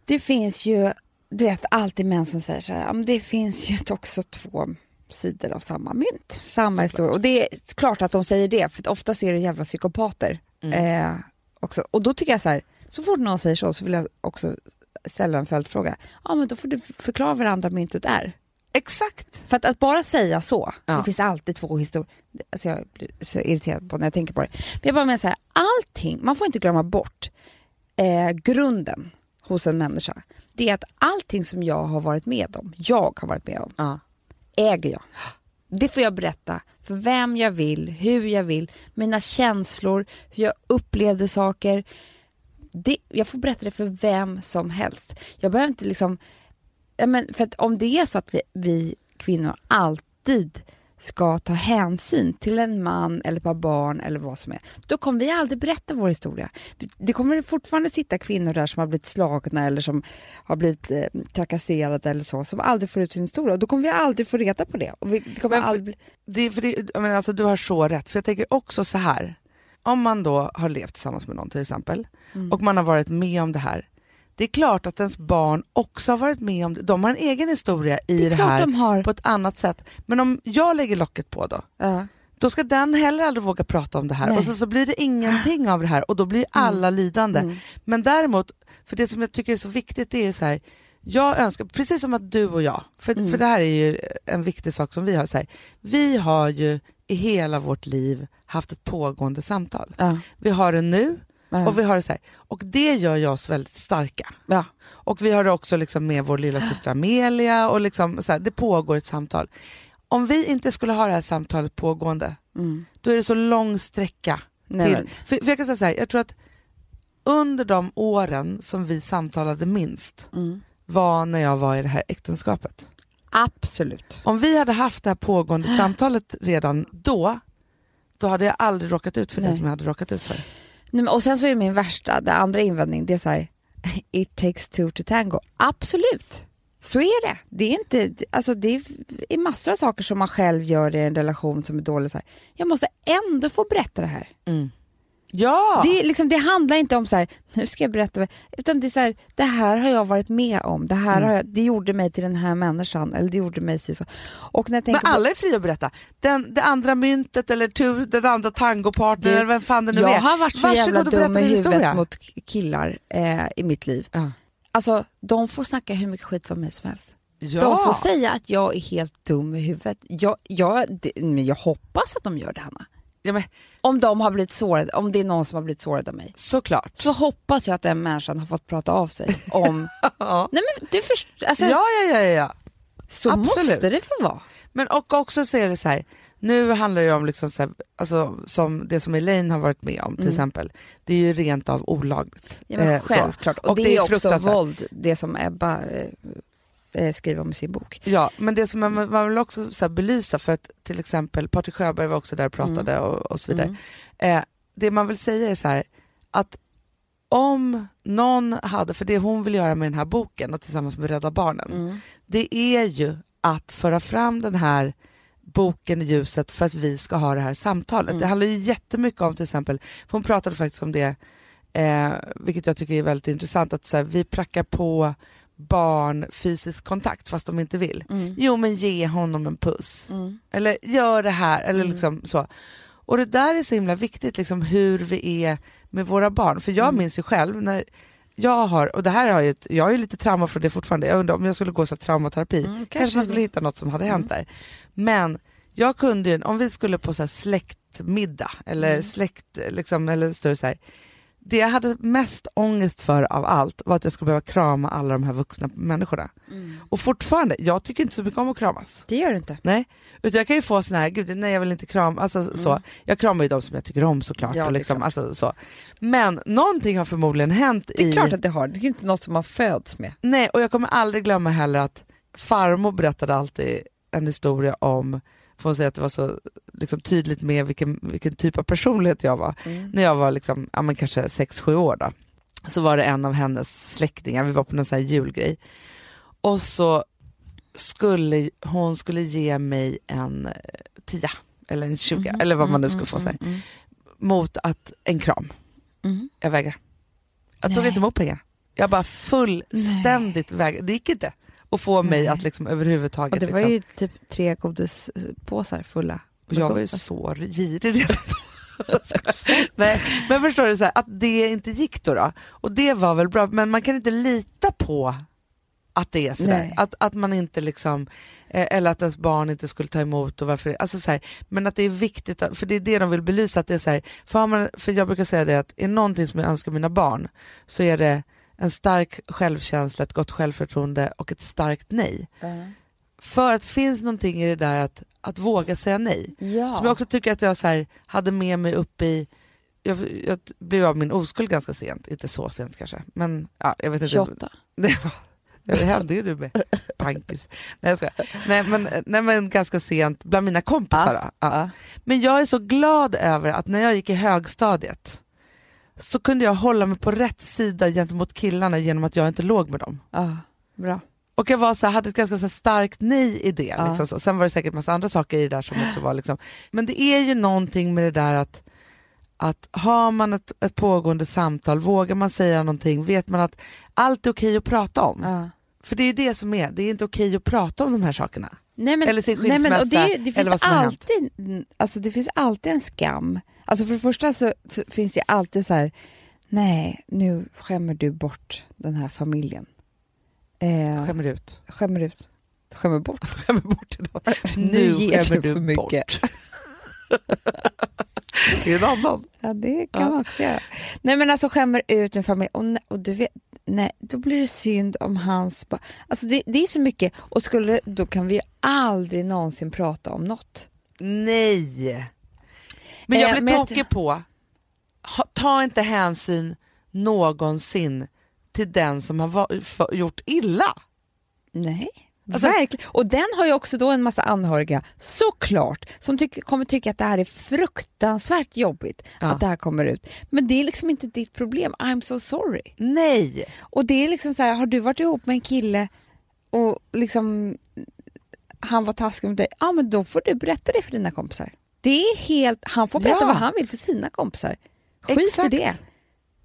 Det finns ju, du vet alltid män som säger så här, det finns ju också två sidor av samma mynt, samma historia. Och det är klart att de säger det, för ofta ser det jävla psykopater Mm. eh, också. Och då tycker jag så här, så fort någon säger så, så vill jag också ställa en följdfråga. Ja, men då får du förklara vad det andra myntet är. Exakt. För att, att bara säga så, Ja. det finns alltid två historier. Alltså jag blir så irriterad på när jag tänker på det. Men jag bara menar så här, allting, man får inte glömma bort eh, grunden hos en människa. Det är att allting som jag har varit med om, jag har varit med om, Ja. äger jag. Det får jag berätta för vem jag vill, hur jag vill, mina känslor, hur jag upplevde saker. Det, jag får berätta det för vem som helst. Jag behöver inte liksom... Ja, men för att om det är så att vi, vi kvinnor alltid ska ta hänsyn till en man eller ett par barn eller vad som är, då kommer vi aldrig berätta vår historia. Det kommer fortfarande sitta kvinnor där som har blivit slagna eller som har blivit eh, trakasserade eller så, som aldrig får ut sin historia. Och då kommer vi aldrig få reda på det. Och vi, det kommer Men för- aldrig bli... Det, är- för det, jag menar, alltså, du har så rätt, för jag tänker också så här. Om man då har levt tillsammans med någon till exempel, Mm. och man har varit med om det här. Det är klart att ens barn också har varit med om det. De har en egen historia i det det, här de har. på ett annat sätt. Men om jag lägger locket på då, Ja. då ska den heller aldrig våga prata om det här. Nej. Och så, så blir det ingenting av det här och då blir alla lidande. Mm. Men däremot, för det som jag tycker är så viktigt det är så här, jag önskar, precis som att du och jag, för, Mm. för det här är ju en viktig sak som vi har, så här, vi har ju i hela vårt liv haft ett pågående samtal. Ja. Vi har det nu Ja. och vi har det så här. Och det gör oss väldigt starka. ja. Och vi har det också liksom med vår lilla syster Amelia och liksom så här, det pågår ett samtal. Om vi inte skulle ha det här samtalet pågående, Mm. då är det så lång sträcka Nej, till... För, för jag kan säga så här, jag tror att under de åren som vi samtalade minst mm. var när jag var i det här äktenskapet. Absolut. Om vi hade haft det här pågående samtalet redan då, då hade jag aldrig råkat ut för det Nej. som jag hade råkat ut för. Nej, men, och sen så är min värsta, det andra invändning, det är så här, it takes two to tango. Absolut, så är det. Det är, inte, alltså det är massor av saker som man själv gör i en relation som är dålig. Så här. Jag måste ändå få berätta det här. Ja! Det, liksom, det handlar inte om så här, nu ska jag berätta, utan det är så här, det här har jag varit med om, det här Mm. har jag, det gjorde mig till den här människan, eller det gjorde mig så. Och när jag Men tänker på- alla är fria att berätta. Den, det andra myntet eller tu, den andra tangopartnern eller vem fan det nu jag är. har varit så Varsågod jävla dum i huvudet historia. mot killar eh, i mitt liv. Ja. Alltså, de får snacka hur mycket skit som helst. som helst. Ja. De får säga att jag är helt dum i huvudet. Jag, jag, det, men jag hoppas att de gör det, Hanna. Ja, men, Om de har blivit sårade, om det är någon som har blivit sårad av mig, såklart. så hoppas jag att den människan har fått prata av sig om... Ja. Nej men du förstår, alltså, ja, ja, ja, ja. så absolut. måste det få vara. Men och också så är det så här, nu handlar det om liksom så här, alltså, som det som Elaine har varit med om till Mm. exempel. Det är ju rent av olagligt. Ja, men Eh, självklart. Och, Och det, det är är också våld, det som Ebba eh, eh, skriver om i sin bok. Ja, men det som man, man vill också så här belysa, för att till exempel Patrik Sjöberg var också där och pratade och, och så vidare. Mm. Eh, det man vill säga är så här, att om någon hade, för det hon vill göra med den här boken och tillsammans med Rädda Barnen, Mm. det är ju att föra fram den här boken i ljuset för att vi ska ha det här samtalet. Mm. Det handlar ju jättemycket om till exempel, för hon pratade faktiskt om det, eh, vilket jag tycker är väldigt intressant, att så här, vi prackar på barn fysisk kontakt fast de inte vill. Mm. Jo men ge honom en puss. Mm. Eller gör det här, eller Mm. liksom så. Och det där är så himla viktigt, liksom hur vi är med våra barn. För jag Mm. minns ju själv när jag har, och det här har ju, ett, jag har ju lite trauma från det fortfarande, jag undrar om jag skulle gå så traumaterapi, Mm, kanske man skulle hitta något som hade hänt där. Men jag kunde ju, om vi skulle på så släktmiddag eller Mm. släkt, liksom, eller så här, det jag hade mest ångest för av allt var att jag skulle behöva krama alla de här vuxna människorna. Mm. Och fortfarande, jag tycker inte så mycket om att kramas. Det gör du inte. Nej, utan jag kan ju få sån här, gud nej jag vill inte krama, alltså så. Mm. Jag kramar ju de som jag tycker om såklart. Ja, och liksom, alltså, så. Men någonting har förmodligen hänt Det är i... klart att det har. Det är inte något som man föds med. Nej, och jag kommer aldrig glömma heller att farmor berättade alltid en historia om, får hon säga att det var så liksom, tydligt med vilken, vilken typ av personlighet jag var. När jag var liksom, ja, men kanske 6-7 år då, så var det en av hennes släktingar, vi var på någon sån här julgrej. Och så skulle hon skulle ge mig en eh, tia eller en 20 Mhm, eller vad man nu mm, skulle få mm, säga, mm, mot att en kram. mm. Jag vägrar. Jag tog Nej. inte emot pengar. Jag bara fullständigt vägrade. Det gick inte att få mig Nej. att liksom överhuvudtaget. Och det var liksom. ju typ tre godispåsar fulla. Och jag var ju så girig. Nej, men förstår du, så här, att det inte gick då, då. Och det var väl bra, men man kan inte lita på att det är sådär. Att, att man inte liksom, eh, eller att ens barn inte skulle ta emot och varför, alltså så här, men att det är viktigt, att, för det är det de vill belysa, att det är så här, för, man, för jag brukar säga det att är någonting som jag önskar mina barn så är det en stark självkänsla, ett gott självförtroende och ett starkt nej. För att det finns någonting i det där att, att våga säga nej. Ja. Som jag också tycker att jag så här, hade med mig upp i jag, jag blev av min oskuld ganska sent, inte så sent kanske, men ja, jag vet inte. 28. Det, var, det hände ju du med pankis. Nej, jag skojar. nej, men, nej men ganska sent bland mina kompisar. då. Ja. Ja. Men jag är så glad över att när jag gick i högstadiet så kunde jag hålla mig på rätt sida gentemot killarna genom att jag inte låg med dem. Ja. Bra. Och jag var så här, hade ett ganska så starkt nej i det. Ja. Liksom så. Sen var det säkert massa andra saker i det där som också var liksom. Men det är ju någonting med det där att, att har man ett, ett pågående samtal, vågar man säga någonting, vet man att allt är okej att prata om. Ja. För det är det som är, det är inte okej att prata om de här sakerna. Nej, men, Eller sin nej, men, och skilsmässa, det, det, eller finns vad som har hänt. alltid, alltså, det finns alltid en skam. Alltså för det första så, så finns det alltid så här, nej, nu skämmer du bort den här familjen. Eh, Skämmer ut. skämmer ut. Skämmer bort. Skämmer bort idag. Nu ger skämmer du för mycket. Det är en annan. Ja, det kan Ja. man också göra. Nej, men alltså skämmer ut med familj. Och, och du vet, nej, då blir det synd om hans... ba- Alltså det, det är så mycket. Och skulle, då kan vi ju aldrig någonsin prata om något. Nej! Men jag Eh, blir jag tokig på, ha, ta inte hänsyn någonsin till den som har va- för, gjort illa. Nej. Alltså- Verkligen. Och den har ju också då en massa anhöriga, såklart, som tycker, kommer tycka att det här är fruktansvärt jobbigt Ja. att det här kommer ut. Men det är liksom inte ditt problem. I'm so sorry. Nej! Och det är liksom så här, har du varit ihop med en kille och liksom han var taskig mot dig, ja men då får du berätta det för dina kompisar. Det är helt, han får berätta Ja. vad han vill för sina kompisar. Skit Exakt. i det.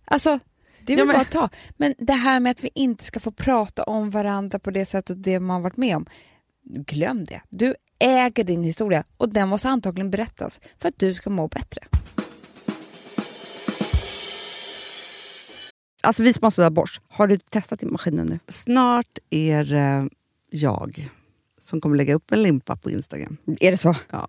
Alltså, det är Ja, men- bara ta. Men det här med att vi inte ska få prata om varandra på det sättet det man varit med om, glöm det. Du äger din historia och den måste antagligen berättas för att du ska må bättre. Alltså vi som har sådär borst, har du testat i maskinen nu? Snart är det jag som kommer lägga upp en limpa på Instagram. Är det så? Ja.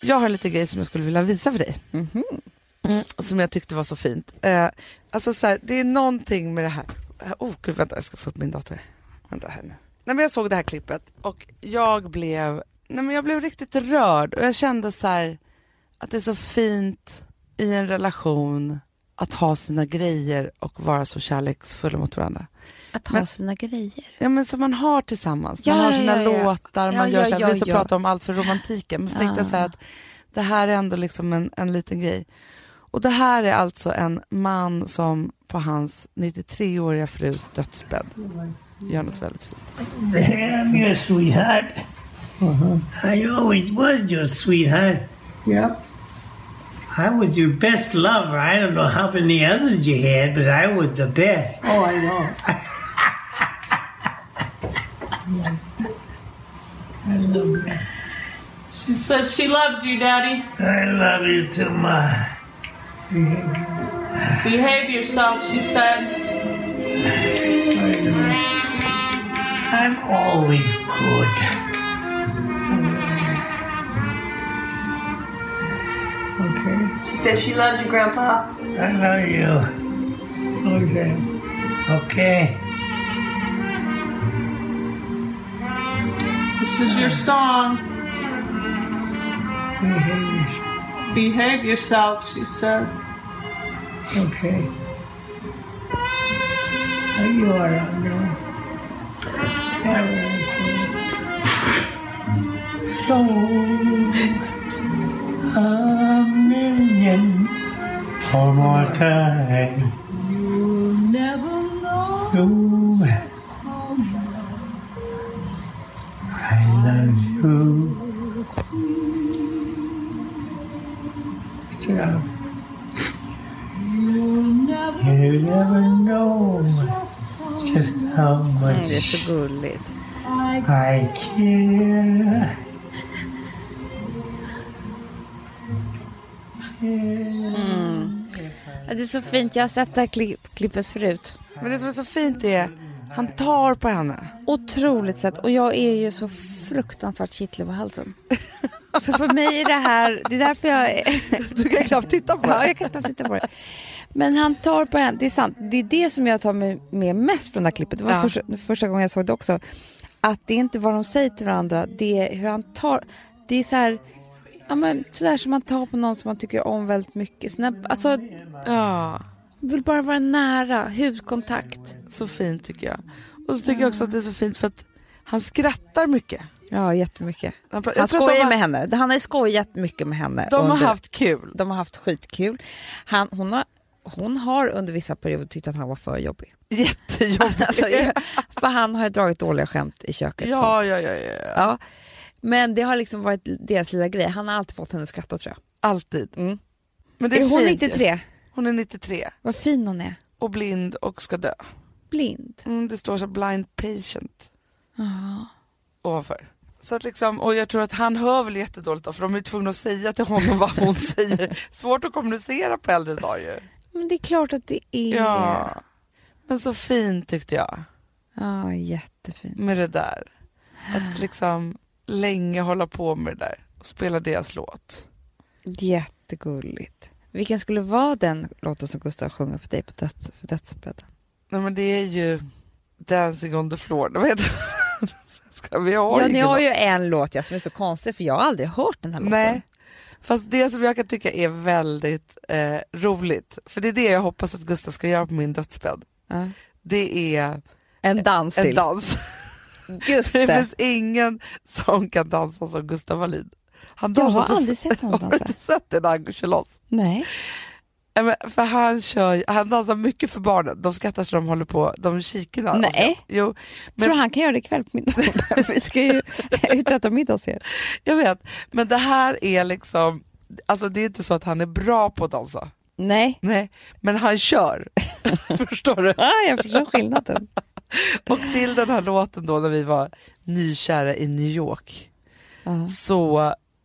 Jag har lite grejer som jag skulle vilja visa för dig. Mhm. Mm, som jag tyckte var så fint. Eh, alltså så här, det är någonting med det här. Oh gud, vänta jag ska få upp min dator. Vänta här nu. Nej, men jag såg det här klippet och jag blev, nej, men jag blev riktigt rörd och jag kände så här att det är så fint i en relation att ha sina grejer och vara så kärleksfulla mot varandra. Att Men- sina grejer. Ja men som man har tillsammans. Ja, man har sina ja, ja. låtar, Ja, man gör ja, så här, ja, vi ska ja. prata om allt för romantiken. Men så tänkte jag så här att det här är ändå liksom en, en liten grej. Och det här är alltså en man som på hans 93-åriga frus dödsbädd gör något väldigt fint. I'm your sweetheart. I always was your sweetheart. Yep. I was your best lover. I don't know how many others you had, but I was the best. Oh, I know. said she loves you, Daddy. I love you too much. Behave yourself, she said. I'm always good. Okay. She said she loves you, Grandpa. I love you. Okay. Okay. This is your song. Behave yourself, she says. Okay. Are you alright now? So, a million or more time. You'll never know. I love you. Är så gulligt. I care. Ja, det är så fint. Jag har sett det här klipp, klippet förut. Men det som är så fint är, han tar på henne. Otroligt sett. Och jag är ju så fruktansvärt kittlig på halsen. Så för mig är det här, det är därför jag Du kan knappt titta på Ja, det. jag kan inte titta på det. Men han tar på henne, det är sant, det är det som jag tar med, mest från det här klippet. Det var Ja. första, första gången jag såg det också. Att det är inte vad de säger till varandra, det är hur han tar, det är så här, ja men sådär som man tar på någon som man tycker om väldigt mycket. Såna, alltså, Ja, vill bara vara nära, hudkontakt. så fint tycker jag. Och så tycker jag också att det är så fint för att han skrattar mycket. Ja, jättemycket. Han, Han skojar har, med henne, han har skojat mycket med henne. De har under- haft kul. de har haft skitkul. Han, hon, har, hon har under vissa perioder tyckt att han var för jobbig. Jättejobbigt. Alltså, för han har ju dragit dåliga skämt i köket. ja, ja, ja, ja. Ja. Men det har liksom varit deras lilla grej. Han har alltid fått henne att skratta tror jag. Alltid. Mm. Men det är, är hon fint ju. 93? Hon är 93 Vad fin hon är. och blind och ska dö. Blind. Mm, det står så blind patient Ja. ovanför. Så att liksom, och jag tror att han hör väl jättedåligt då, för de är tvungna att säga till honom vad hon säger. Svårt att kommunicera på äldre dagar ju. Men det är klart att det är. Ja. Men så fint tyckte jag Ja, jättefint. med det där. Att liksom länge hålla på med det där och spela deras låt. Jättegulligt. Vilken skulle vara den låten som Gustav sjunger för dig på döds, för dödsbädden? Nej men det är ju Dancing on the floor, det vet Ska vi ha Ja, ni har ju en låt ja, som är så konstig för jag har aldrig hört den här låten. Nej, fast det som jag kan tycka är väldigt eh, roligt, för det är det jag hoppas att Gustav ska göra på min dödsbädd, Ja. det är En dans en till. dans. Just Det det. finns ingen som kan dansa som Gustav Wallin. Han Jag har aldrig sett honom Har du dansa. inte sett det när han kör loss? Nej. För han, kör, han dansar mycket för barnen, de skrattar så de håller på, de kikar. Nej. Jo, men- Tror han kan göra det ikväll på middag? Vi ska ju ut och äta middag hos er. jag vet. Men det här är liksom, alltså det är inte så att han är bra på att dansa. Nej, Nej, men han kör. Förstår du? ah, jag förstår skillnaden. Och till den här låten då när vi var nykära i New York Ja. så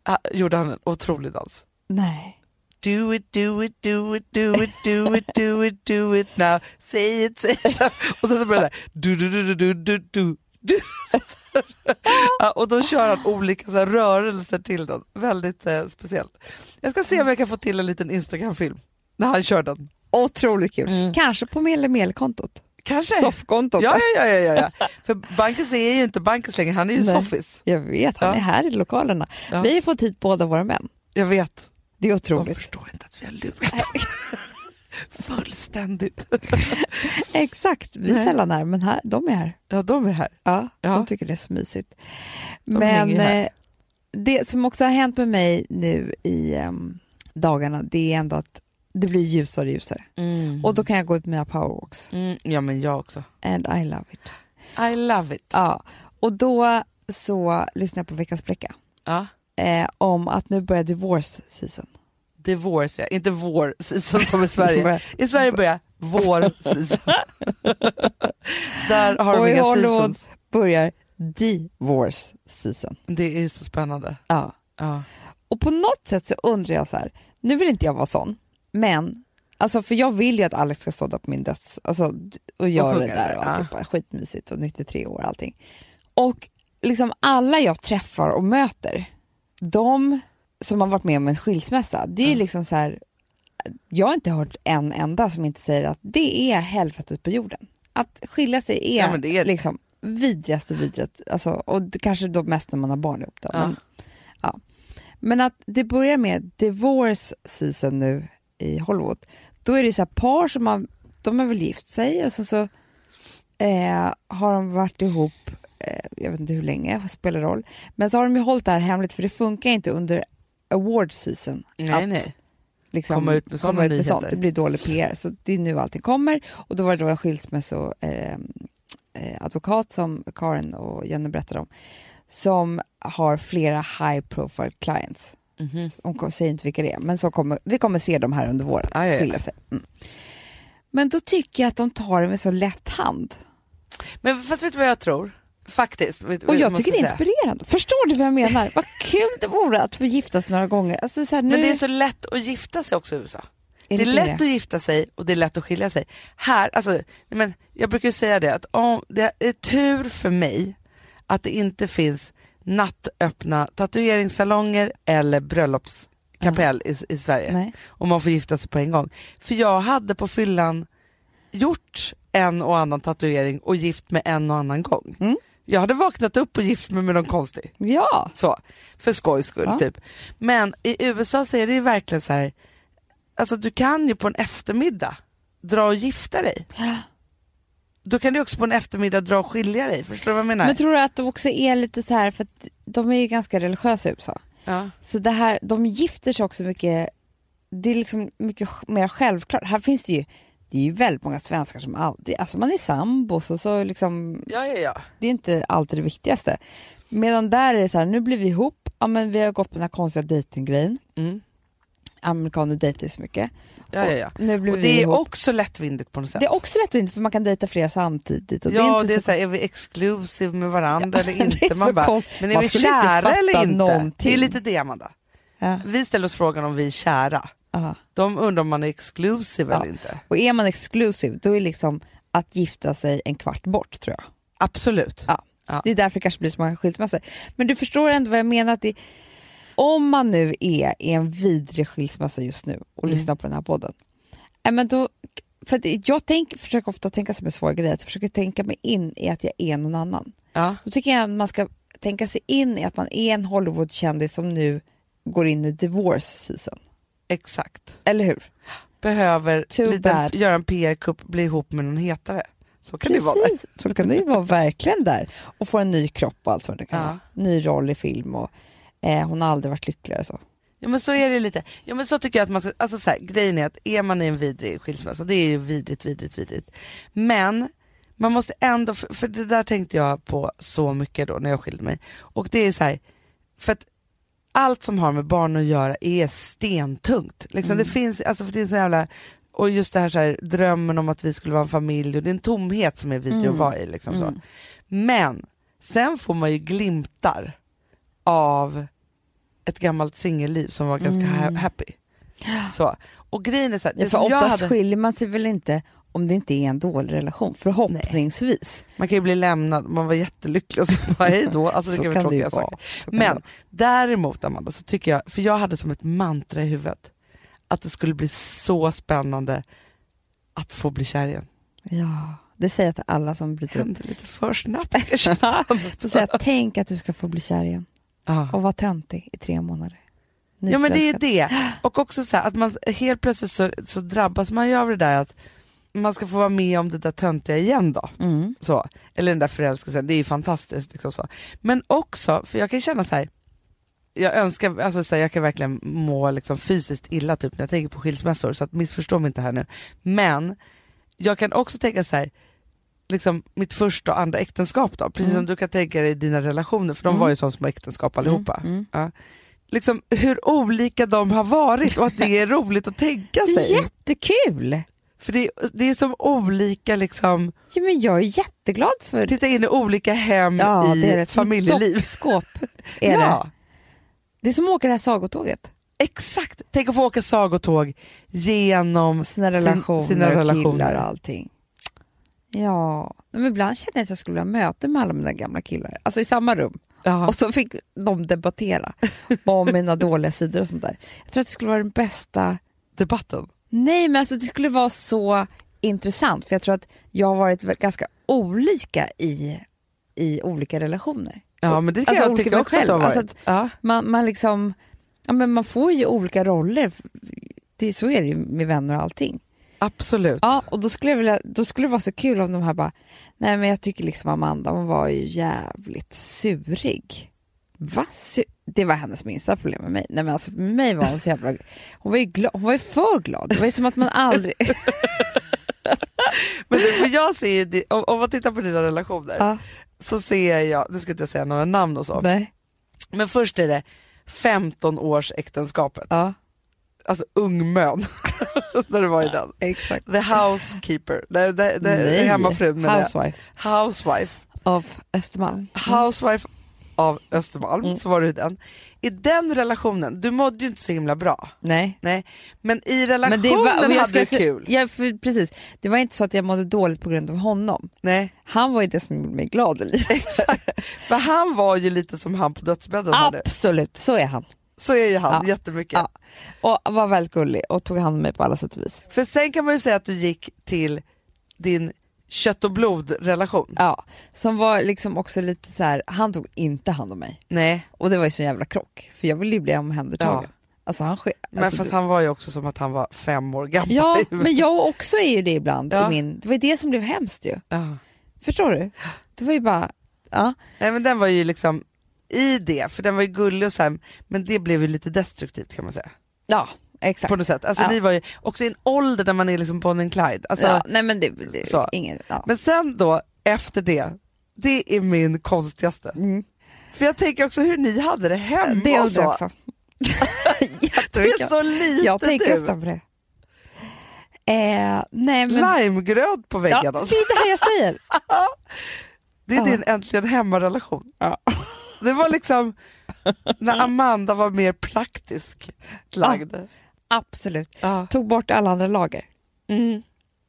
ah, gjorde han en otrolig dans. Nej. Do it, do it, do it, do it, do it, do it, do it now, say it, say it. Och sen så börjar det där, du, du, du, du, du, du, du. Ja, och då kör han olika så här, rörelser till den, väldigt eh, speciellt. Jag ska se om jag kan få till en liten Instagram-film när han kör den. Otroligt kul. Mm. Kanske på Mel Mel-kontot. Kanske. Soffkontot. Ja, ja, ja, ja, ja. För Bankes är ju inte Bankes längre, han är ju Nej. soffis. Jag vet, han Ja. är här i lokalerna. Ja. Vi har fått hit båda våra män. Jag vet. Det är De otroligt. förstår inte att vi har lurat dem. Fullständigt. Exakt, vi är sällan här men här, de är här. Ja, de är här. Ja, Ja. De tycker det är så mysigt. De men eh, det som också har hänt med mig nu i em, dagarna det är ändå att det blir ljusare och ljusare. Och då kan jag gå ut med mina powerwalks. Mm, ja, men jag också. And I love it. I love it. Ja, och då så lyssnade jag på veckans bläcka Ja. Eh, om att nu börjar divorce season. Divorce, ja. inte vår season som i Sverige. I Sverige börjar vår season. Där har och de inga seasons. börjar divorce season. Det är så spännande. Ja. Ja. Och på något sätt så undrar jag så här, nu vill inte jag vara sån, men Alltså för jag vill ju att Alex ska stå där på min döds alltså, och göra det där och ja. alltihopa. Skitmysigt och 93 år och allting. Och liksom alla jag träffar och möter, de som har varit med om en skilsmässa, det är liksom så här, jag har inte hört en enda som inte säger att det är helvetet på jorden. Att skilja sig är, Ja, det är- liksom vidrigaste vidret, alltså, och det kanske då mest när man har barn ihop. Då, Ja. men, ja. men att det börjar med divorce season nu i Hollywood, då är det så här par som har, de har väl gift sig och sen så eh, har de varit ihop, jag vet inte hur länge, spelar roll, men så har de ju hållit det här hemligt för det funkar inte under award season Nej, att nej. liksom Komma ut med sådana komma ut med nyheter. sånt. Det blir dålig PR, så det är nu allting kommer och då var det då en skilsmässo eh, eh, advokat som Karin och Jenny berättade om som har flera high profile clients. Mhm. Hon kom- säger inte vilka det är, men så kommer, vi kommer se dem här under våren. Ja. skilja sig. Mm. Men då tycker jag att de tar det med så lätt hand. Men fast vet du vad jag tror? Faktiskt. Och jag tycker det är inspirerande. Förstår du vad jag menar? vad kul det vore att få giftas några gånger. Alltså, så här, nu, Men det är så lätt att gifta sig också i USA. är Det är lätt att gifta sig och det är lätt att skilja sig. Här, alltså, men jag brukar ju säga det att om det är tur för mig att det inte finns nattöppna tatueringssalonger eller bröllopskapell i, i Sverige. Nej. Och man får gifta sig på en gång. För jag hade på fyllan gjort en och annan tatuering och gift med en och annan gång. Mm. Jag hade vaknat upp och gift mig med någon konstig. Ja, Så, för skojs skull Ja. typ. Men i USA så är det ju verkligen så här, alltså du kan ju på en eftermiddag dra och gifta dig. Då kan du också på en eftermiddag dra och skilja dig, förstår du vad jag menar? men tror du att de också är lite så här, för att de är ju ganska religiösa i USA. ja. Så det här, de gifter sig också mycket, det är liksom mycket mer självklart. Här finns det ju det är ju väldigt många svenskar som alltid, alltså man är sambos och så liksom, Ja, ja, ja. det är inte alltid det viktigaste. Medan där är det så här, nu blir vi ihop, ja men vi har gått på den här konstiga dejtinggrejen. Mm. Amerikaner dejtar ju så mycket. ja, ja, ja. Och det är ihop. också lättvindigt på något sätt. Det är också lättvindigt för man kan dejta flera samtidigt. Och ja, det är inte det är så... så här, är vi exclusive med varandra eller det är inte? så Man bara, konstigt. men är Man vi inte kära fatta eller inte? någonting. Det är lite det Amanda. ja. Vi ställer oss frågan om vi är kära. Aha. De undrar om man är exclusive Ja. eller inte. Och är man exclusive då är liksom att gifta sig en kvart bort tror jag. Absolut. Ja. Ja. Det är därför det kanske blir så många skilsmässor. Men du förstår ändå vad jag menar. Att det, om man nu är i en vidrig skilsmässa just nu och Mm. lyssnar på den här podden. Men då, för jag tänk, försöker ofta tänka som en svår grej, att jag försöker tänka mig in i att jag är någon annan. Ja. Då tycker jag att man ska tänka sig in i att man är en Hollywood-kändis som nu går in i divorce season. Exakt. Eller hur? Behöver lite, göra en PR-kupp, bli ihop med någon hetare. Så kan det vara. där. Precis, så kan det ju vara verkligen där. Och få en ny kropp och allt vad det kan Ja. vara. Ny roll i film och eh, hon har aldrig varit lyckligare så. Ja men så är det lite. Ja men så tycker jag att man ska, alltså så här, grejen är att är man i en vidrig skilsmässa, det är ju vidrigt, vidrigt, vidrigt. Men man måste ändå, för, för det där tänkte jag på så mycket då när jag skilde mig. Och det är så här, för att allt som har med barn att göra är stentungt. Liksom, Det finns, alltså för det är så jävla, och just det här, så här drömmen om att vi skulle vara en familj och det är en tomhet som är vidrig att Mm. vara i. Liksom så. Mm. Men sen får man ju glimtar av ett gammalt singelliv som var ganska Mm. happy. Så. Och grejen är så här, Ja, för oftast hade, skiljer man sig väl inte om det inte är en dålig relation, förhoppningsvis. man kan ju bli lämnad, man var jättelycklig och så bara hej då. Alltså det så kan kan det ju vara. det Men däremot Amanda, så tycker jag, för jag hade som ett mantra i huvudet, att det skulle bli så spännande att få bli kär igen. Ja, det säger jag till alla som Det bryter upp. hände lite för snabbt. Så säger jag, tänk att du ska få bli kär igen Ja. och vara töntig i tre månader. Ja men det är det. Och också så här, att man helt plötsligt så, så drabbas man ju av det där att man ska få vara med om det där töntiga igen då. Mm. Så. Eller den där förälskelsen, det är ju fantastiskt. Liksom så. Men också, för jag kan känna så här. Jag önskar, alltså så här, jag kan verkligen må liksom fysiskt illa typ när jag tänker på skilsmässor, så att missförstå mig inte här nu. Men jag kan också tänka så här, liksom mitt första och andra äktenskap då, precis Mm. som du kan tänka dig dina relationer, för de Mm. var ju som små äktenskap allihopa. Mm. Ja. Liksom hur olika de har varit och att det är roligt att tänka sig. jättekul! För det, det är som olika, liksom, Ja, men jag är jätteglad för titta in i olika hem ja, i det är det. Ett familjeliv. dockskåp är det. Ja, Det är som att åka det här sagotåget. exakt. Tänk att få åka sagotåg genom Sina relationer, sina relationer. killar och allting. Ja, men ibland känner jag att jag skulle vilja möta med alla mina gamla killar. Alltså i samma rum. Ja. Och så fick de debattera om mina dåliga sidor och sånt där. Jag tror att det skulle vara den bästa... debatten. Nej, men alltså det skulle vara så intressant. För jag tror att jag har varit ganska olika i, i olika relationer. Ja men det kan Alltså, jag tycka också att det har varit. Alltså ja. Man, man liksom... Ja, men man får ju olika roller. Det, så är det ju med vänner och allting. Absolut. Ja, och då skulle, jag vilja, då skulle det vara så kul om de här bara, nej men jag tycker liksom Amanda, hon var ju jävligt surig. Va? Su- det var hennes minsta problem med mig. Nej men alltså med mig var hon så jävla, hon var ju, glad, hon var ju för glad. Det var ju som att man aldrig... Men det, för jag ser ju, om, om man tittar på dina relationer ja, så ser jag, nu ska inte jag säga några namn och så, nej. men först är det 15 års äktenskapet. Ja, alltså ungmön, när du var i den. exakt. The housekeeper, det, det, det, Nej, hemmafrun. Housewife Housewife, av Östermalm. housewife av Östermalm, Mm. så var du den. I den relationen, du mådde ju inte så himla bra, Nej. nej, men i relationen Men det var, men hade du kul. Ja, för, precis. Det var inte så att jag mådde dåligt på grund av honom. Nej, Han var ju det som gjorde mig glad i livet. exakt. För han var ju lite som han på dödsbädden. Absolut, så är han. Så är ju han Ja. jättemycket. Ja. Och var väldigt gullig och tog hand om mig på alla sätt och vis. För sen kan man ju säga att du gick till din kött och blod-relation. Ja, som var liksom också lite så här, han tog inte hand om mig. Nej, Och det var ju så jävla krock, för jag ville ju bli omhändertagen. Alltså han ske- men alltså, fast du- han var ju också som att han var fem år gammal. Ja, men jag också är ju det ibland. Ja. I min, det var ju det som blev hemskt ju. Ja. Förstår du? Det var ju bara, ja. Nej men den var ju liksom i det, för den var ju gullig och så här, men det blev ju lite destruktivt kan man säga. Ja, exakt. På något sätt. Alltså Ja. ni var ju också i en ålder där man är liksom Bonnie and Clyde. Alltså, ja, nej men det, det så. ingen, ja. Men sen då, efter det, det är min konstigaste. Mm. För jag tänker också hur ni hade det hemma det och så. också. Det är så lite Jag tänker du. ofta på det. Eh, nej men... Limegröt på väggen. Ja, alltså. det är det här jag säger. Det är Ja. din äntligen hemmarelation. Ja. Det var liksom när Amanda var mer praktisk lagd. Absolut. Ja. Tog bort alla andra lager. Mm.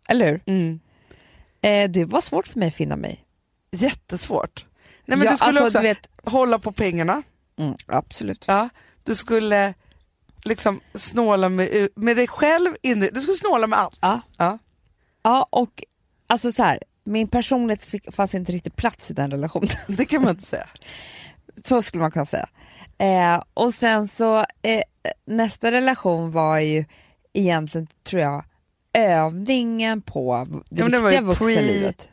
Eller hur? Mm. Eh, det var svårt för mig att finna mig. Jättesvårt. Nej, men Ja, du skulle alltså, också du vet, hålla på pengarna. mm, absolut. Ja. Du skulle liksom snåla med, med dig själv. Inne. Du skulle snåla med allt. Ja. Ja. Ja, och alltså så här, min personlighet fick, fanns inte riktigt plats i den relationen. Det kan man inte säga. Så skulle man kunna säga. Eh, och sen så, eh, nästa relation var ju egentligen, tror jag, övningen på det Ja, riktiga vuxenlivet.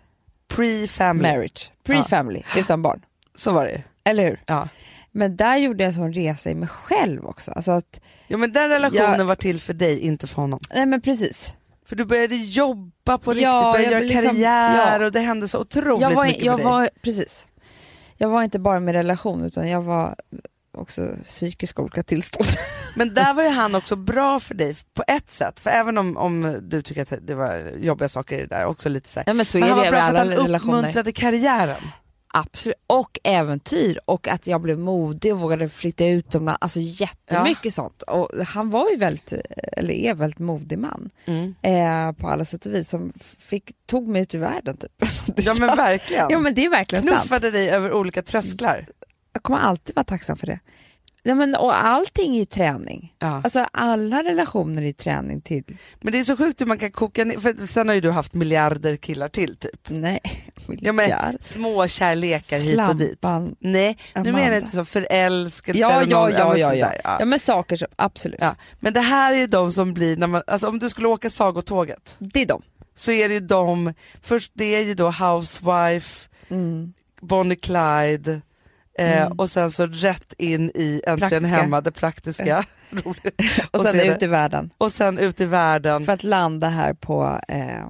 Pre-family. Marriage, pre-family, utan barn. Så var det Eller hur? ja. Men där gjorde jag en sån resa i mig själv också. Alltså att, ja men den relationen Jag- var till för dig, inte för honom. nej men precis. För du började jobba på riktigt, Ja, började göra liksom- karriär ja. och det hände så otroligt Jag var, mycket jag för dig. var, precis. Jag var inte bara med relation utan jag var också psykiskt olika tillstånd. Men där var ju han också bra för dig på ett sätt, för även om, om du tycker att det var jobbiga saker i det där, också lite så här. Ja, men så Men han var bra för att han relationer. uppmuntrade karriären. Absolut. Och äventyr och att jag blev modig och vågade flytta utomlands. Alltså jättemycket sånt. Och han var ju väldigt, eller är väldigt modig man eh, på alla sätt och vis som fick, tog mig ut i världen typ. Ja men sant. verkligen. Ja men det är verkligen sant. Knuffade dig över olika trösklar. Jag kommer alltid vara tacksam för det. Ja, men, och allting är ju träning. Ja. Alltså alla relationer är ju träning till, Men det är så sjukt hur man kan koka ner, för sen har ju du haft miljarder killar till typ. nej, Ja, men, små kärlekar hit och dit. Slampan. Nej, nu Amanda. menar jag inte så förälskelse. Ja, eller ja, någon- ja, ja, ja. sådär, ja. Ja men saker som, absolut. Ja. Men det här är ju de som blir, när man, alltså om du skulle åka sagotåget Det är de. så är det ju de, först det är ju då Housewife, Mm. Bonnie Clyde eh, Mm. och sen så rätt in i Äntligen Praktiska. hemma, det praktiska. Och, Och sen ut i världen. och sen ut i världen För att landa här på, eh,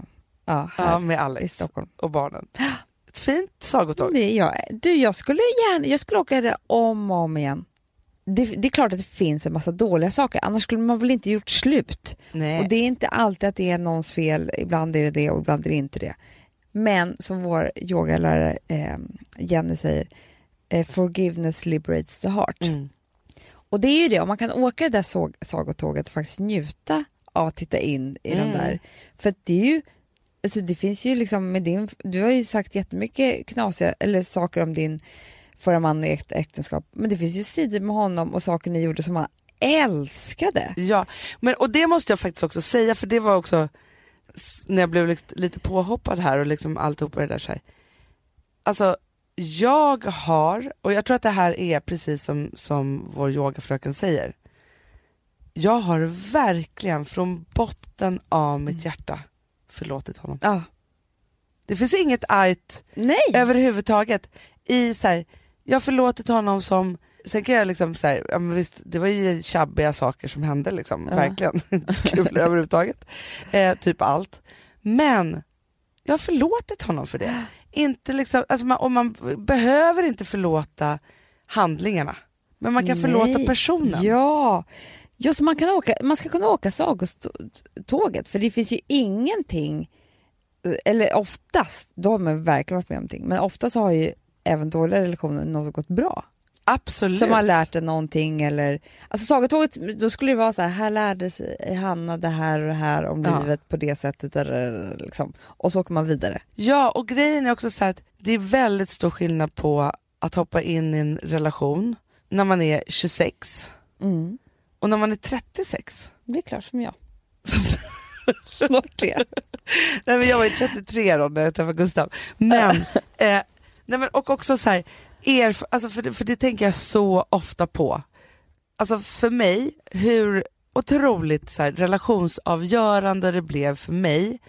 ja, här ja, med i Alex Stockholm. och barnen. Ett fint sagotåg. Det jag. Du, jag skulle gärna, jag skulle åka det om och om igen. Det, det är klart att det finns en massa dåliga saker, annars skulle man väl inte gjort slut. Nej. Och det är inte alltid att det är någons fel, ibland är det det och ibland är det inte det. Men som vår yogalärare eh, Jenny säger, eh, forgiveness liberates the heart. Mm. Och det är ju det, om man kan åka det där såg, sagotåget och faktiskt njuta av att titta in i Mm. de där. För att det är ju, alltså det finns ju liksom med din, du har ju sagt jättemycket knasiga, eller saker om din förra man och äkt, äktenskap, men det finns ju sidor med honom och saker ni gjorde som han älskade. Ja, men, och det måste jag faktiskt också säga för det var också när jag blev lite, lite påhoppad här och liksom alltihopa det där så här. Alltså jag har, och jag tror att det här är precis som, som vår yogafröken säger. Jag har verkligen från botten av mitt hjärta förlåtit honom. Ja. Det finns inget argt Nej! överhuvudtaget i så här, jag har förlåtit honom som, sen kan jag liksom så här, ja, men visst det var ju tjabbiga saker som hände liksom, Ja. verkligen inte så kul överhuvudtaget, eh, typ allt. Men jag har förlåtit honom för det. Inte liksom, alltså man, och man behöver inte förlåta handlingarna, men man kan förlåta Nej. personen. Ja, ja så man, kan åka, man ska kunna åka sagotåget för det finns ju ingenting, eller oftast, då har man verkligen varit med om någonting, men oftast har ju även dåliga relationer något gått bra. Absolut. Som har lärt en någonting eller, alltså sagotåget, då skulle det vara så här, här lärde sig Hanna det här och det här om Ja. livet på det sättet, eller, liksom. och så åker man vidare. Ja, och grejen är också så här att det är väldigt stor skillnad på att hoppa in i en relation när man är 26 Mm. och när man är 36. Det är klart som jag. Som- Snart det. Nej, men jag var ju 33 då när jag träffade Gustav. Men, eh, nej, men och också så här, erf- alltså för, det, för det tänker jag så ofta på. Alltså för mig, hur otroligt så här, relationsavgörande det blev för mig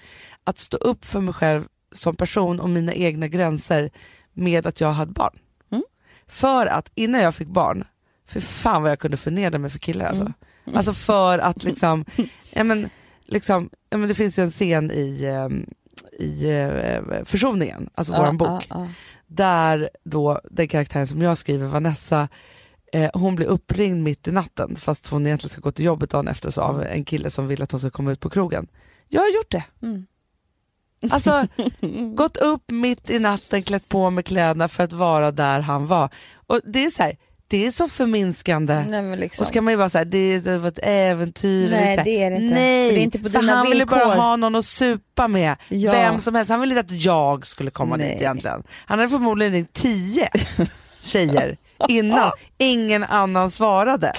att stå upp för mig själv som person och mina egna gränser med att jag hade barn. Mm. För att innan jag fick barn, för fan vad jag kunde förnedra mig för killar alltså. Mm. Alltså för att liksom, ja men, liksom, ja men det finns ju en scen i, ehm, i eh, Försoningen, alltså våran bok, Ja, ja, där då den karaktären som jag skriver, Vanessa, eh, hon blir uppringd mitt i natten fast hon egentligen ska gå till jobbet dagen efter så av en kille som vill att hon ska komma ut på krogen. Jag har gjort det. Mm. Alltså gått upp mitt i natten, klätt på mig kläderna för att vara där han var. Och det är så här, det är så förminskande. Nej, liksom. Och ska man ju vara såhär, det är det var ett äventyr. Nej, så det är det inte. Nej, För det är inte på för han ville bara ha någon att supa med. Ja. Vem som helst. Han ville inte att jag skulle komma Nej. dit egentligen. Han hade förmodligen ringt tio tjejer innan. Ingen annan svarade.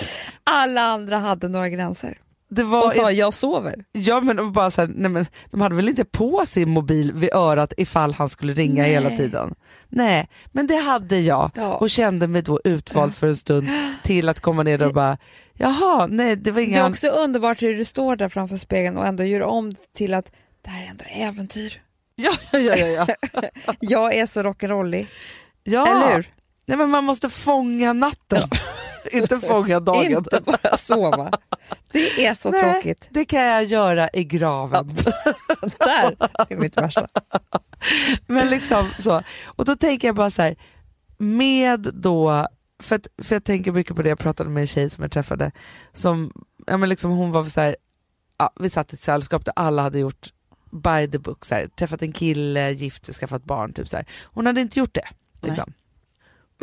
Alla andra hade några gränser Det var och sa jag sover. Ja men bara så här, nej, men de hade väl inte på sin mobil vid örat ifall han skulle ringa Nej. hela tiden. Nej, men det hade jag Ja. och kände mig då utvald för en stund till att komma ner och bara, jaha, nej det var Det är inga... också underbart hur du står där framför spegeln och ändå gör om till att det här är ändå äventyr. Ja, ja, ja, ja. ja. Jag är så rock'n'rollig, ja. eller hur? Nej men man måste fånga natten, inte fånga dagen. Inte bara sova. Det är så Nej. tråkigt. Det kan jag göra i graven. Där är mitt värsta. Men liksom så. Och då tänker jag bara så här, med då, för, att, för jag tänker mycket på det, jag pratade med en tjej som jag träffade, som, ja men liksom hon var så här, ja, vi satt i ett sällskap där alla hade gjort by the book, så här, träffat en kille, gift sig, skaffat barn, typ så här. hon hade inte gjort det. Liksom.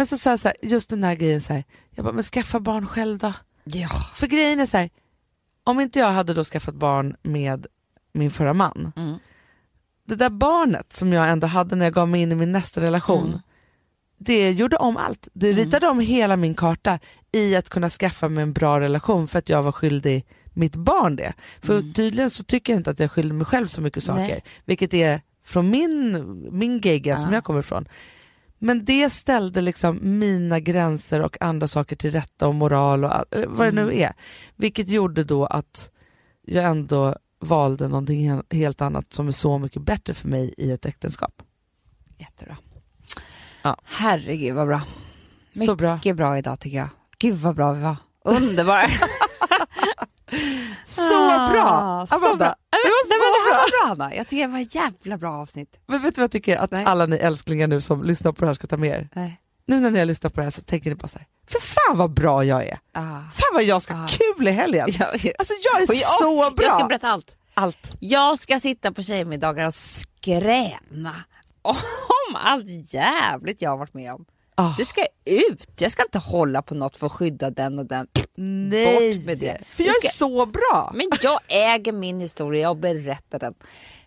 Men så sa jag så här, just den här grejen, så här, jag bara, men skaffa barn själv då. Ja. För grejen är så här, om inte jag hade då skaffat barn med min förra man, Mm. det där barnet som jag ändå hade när jag gav mig in i min nästa relation, Mm. det gjorde om allt. Det ritade om hela min karta i att kunna skaffa mig en bra relation för att jag var skyldig mitt barn det. För tydligen så tycker jag inte att jag skyldig mig själv så mycket saker, Mm. Nej. vilket är från min, min gegga som Ja. jag kommer ifrån. Men det ställde liksom mina gränser och andra saker till rätta och moral och all- vad det Mm. nu är. Vilket gjorde då att jag ändå valde någonting he- helt annat som är så mycket bättre för mig i ett äktenskap. Jättebra. Ja. Herregud vad bra. Så bra. Mycket bra idag tycker jag. Gud vad bra vi var. Underbara. Så bra! Ah, så Amanda, bra. det var Nej, så det här bra! var bra Anna. Jag tycker det var ett jävla bra avsnitt. Men vet du vad jag tycker att Nej. alla ni älsklingar nu som lyssnar på det här ska ta med er? Nej. Nu när ni har lyssnat på det här så tänker ni bara så här, för fan vad bra jag är! Ah. Fan vad jag ska ha Ah. kul i helgen! Alltså jag är jag, så bra! Jag ska berätta allt. Allt. Jag ska sitta på tjejmiddagar och skräna om allt jävligt jag har varit med om. Ah. Det ska ut. Jag ska inte hålla på något för att skydda den och den. Nej, Bort med det. för jag Det är ska- så bra! Men jag äger min historia och berättar den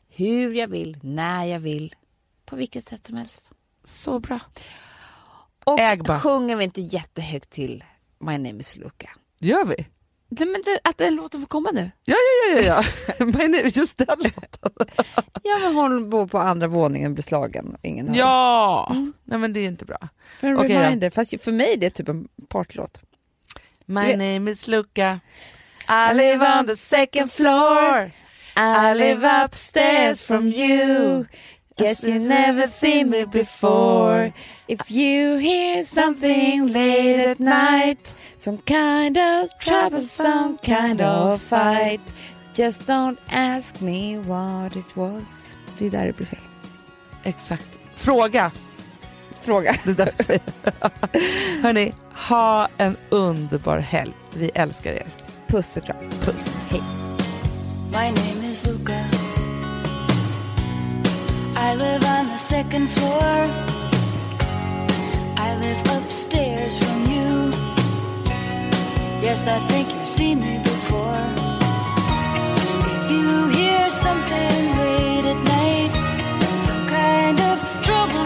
hur jag vill, när jag vill, på vilket sätt som helst. Så bra. Och Äg bara. sjunger vi inte jättehögt till My name is Luca? Gör vi? Nej, men det, att den låten får komma nu. Ja, ja, ja, ja. Men nu, just den låten. Ja, men hon bor på andra våningen och blir slagen. Ingen hör. Ja, nej men det är inte bra. För en då. reminder. Fast för mig är det typ en partylåt. My vet- name is Luca I live on the second floor I live upstairs from you Guess you never seen me before If you hear something late at night Some kind of trouble, some kind of fight Just don't ask me what it was Det är där det blir fel. Exakt. Fråga. Fråga. Det är där vi säger. Hörni, ha en underbar helg. Vi älskar er. Puss och kram. Puss. Hej. My name is Luca. I live on the second floor. I live upstairs from you. Yes, I think you've seen me before. If you hear something late at night, some kind of trouble,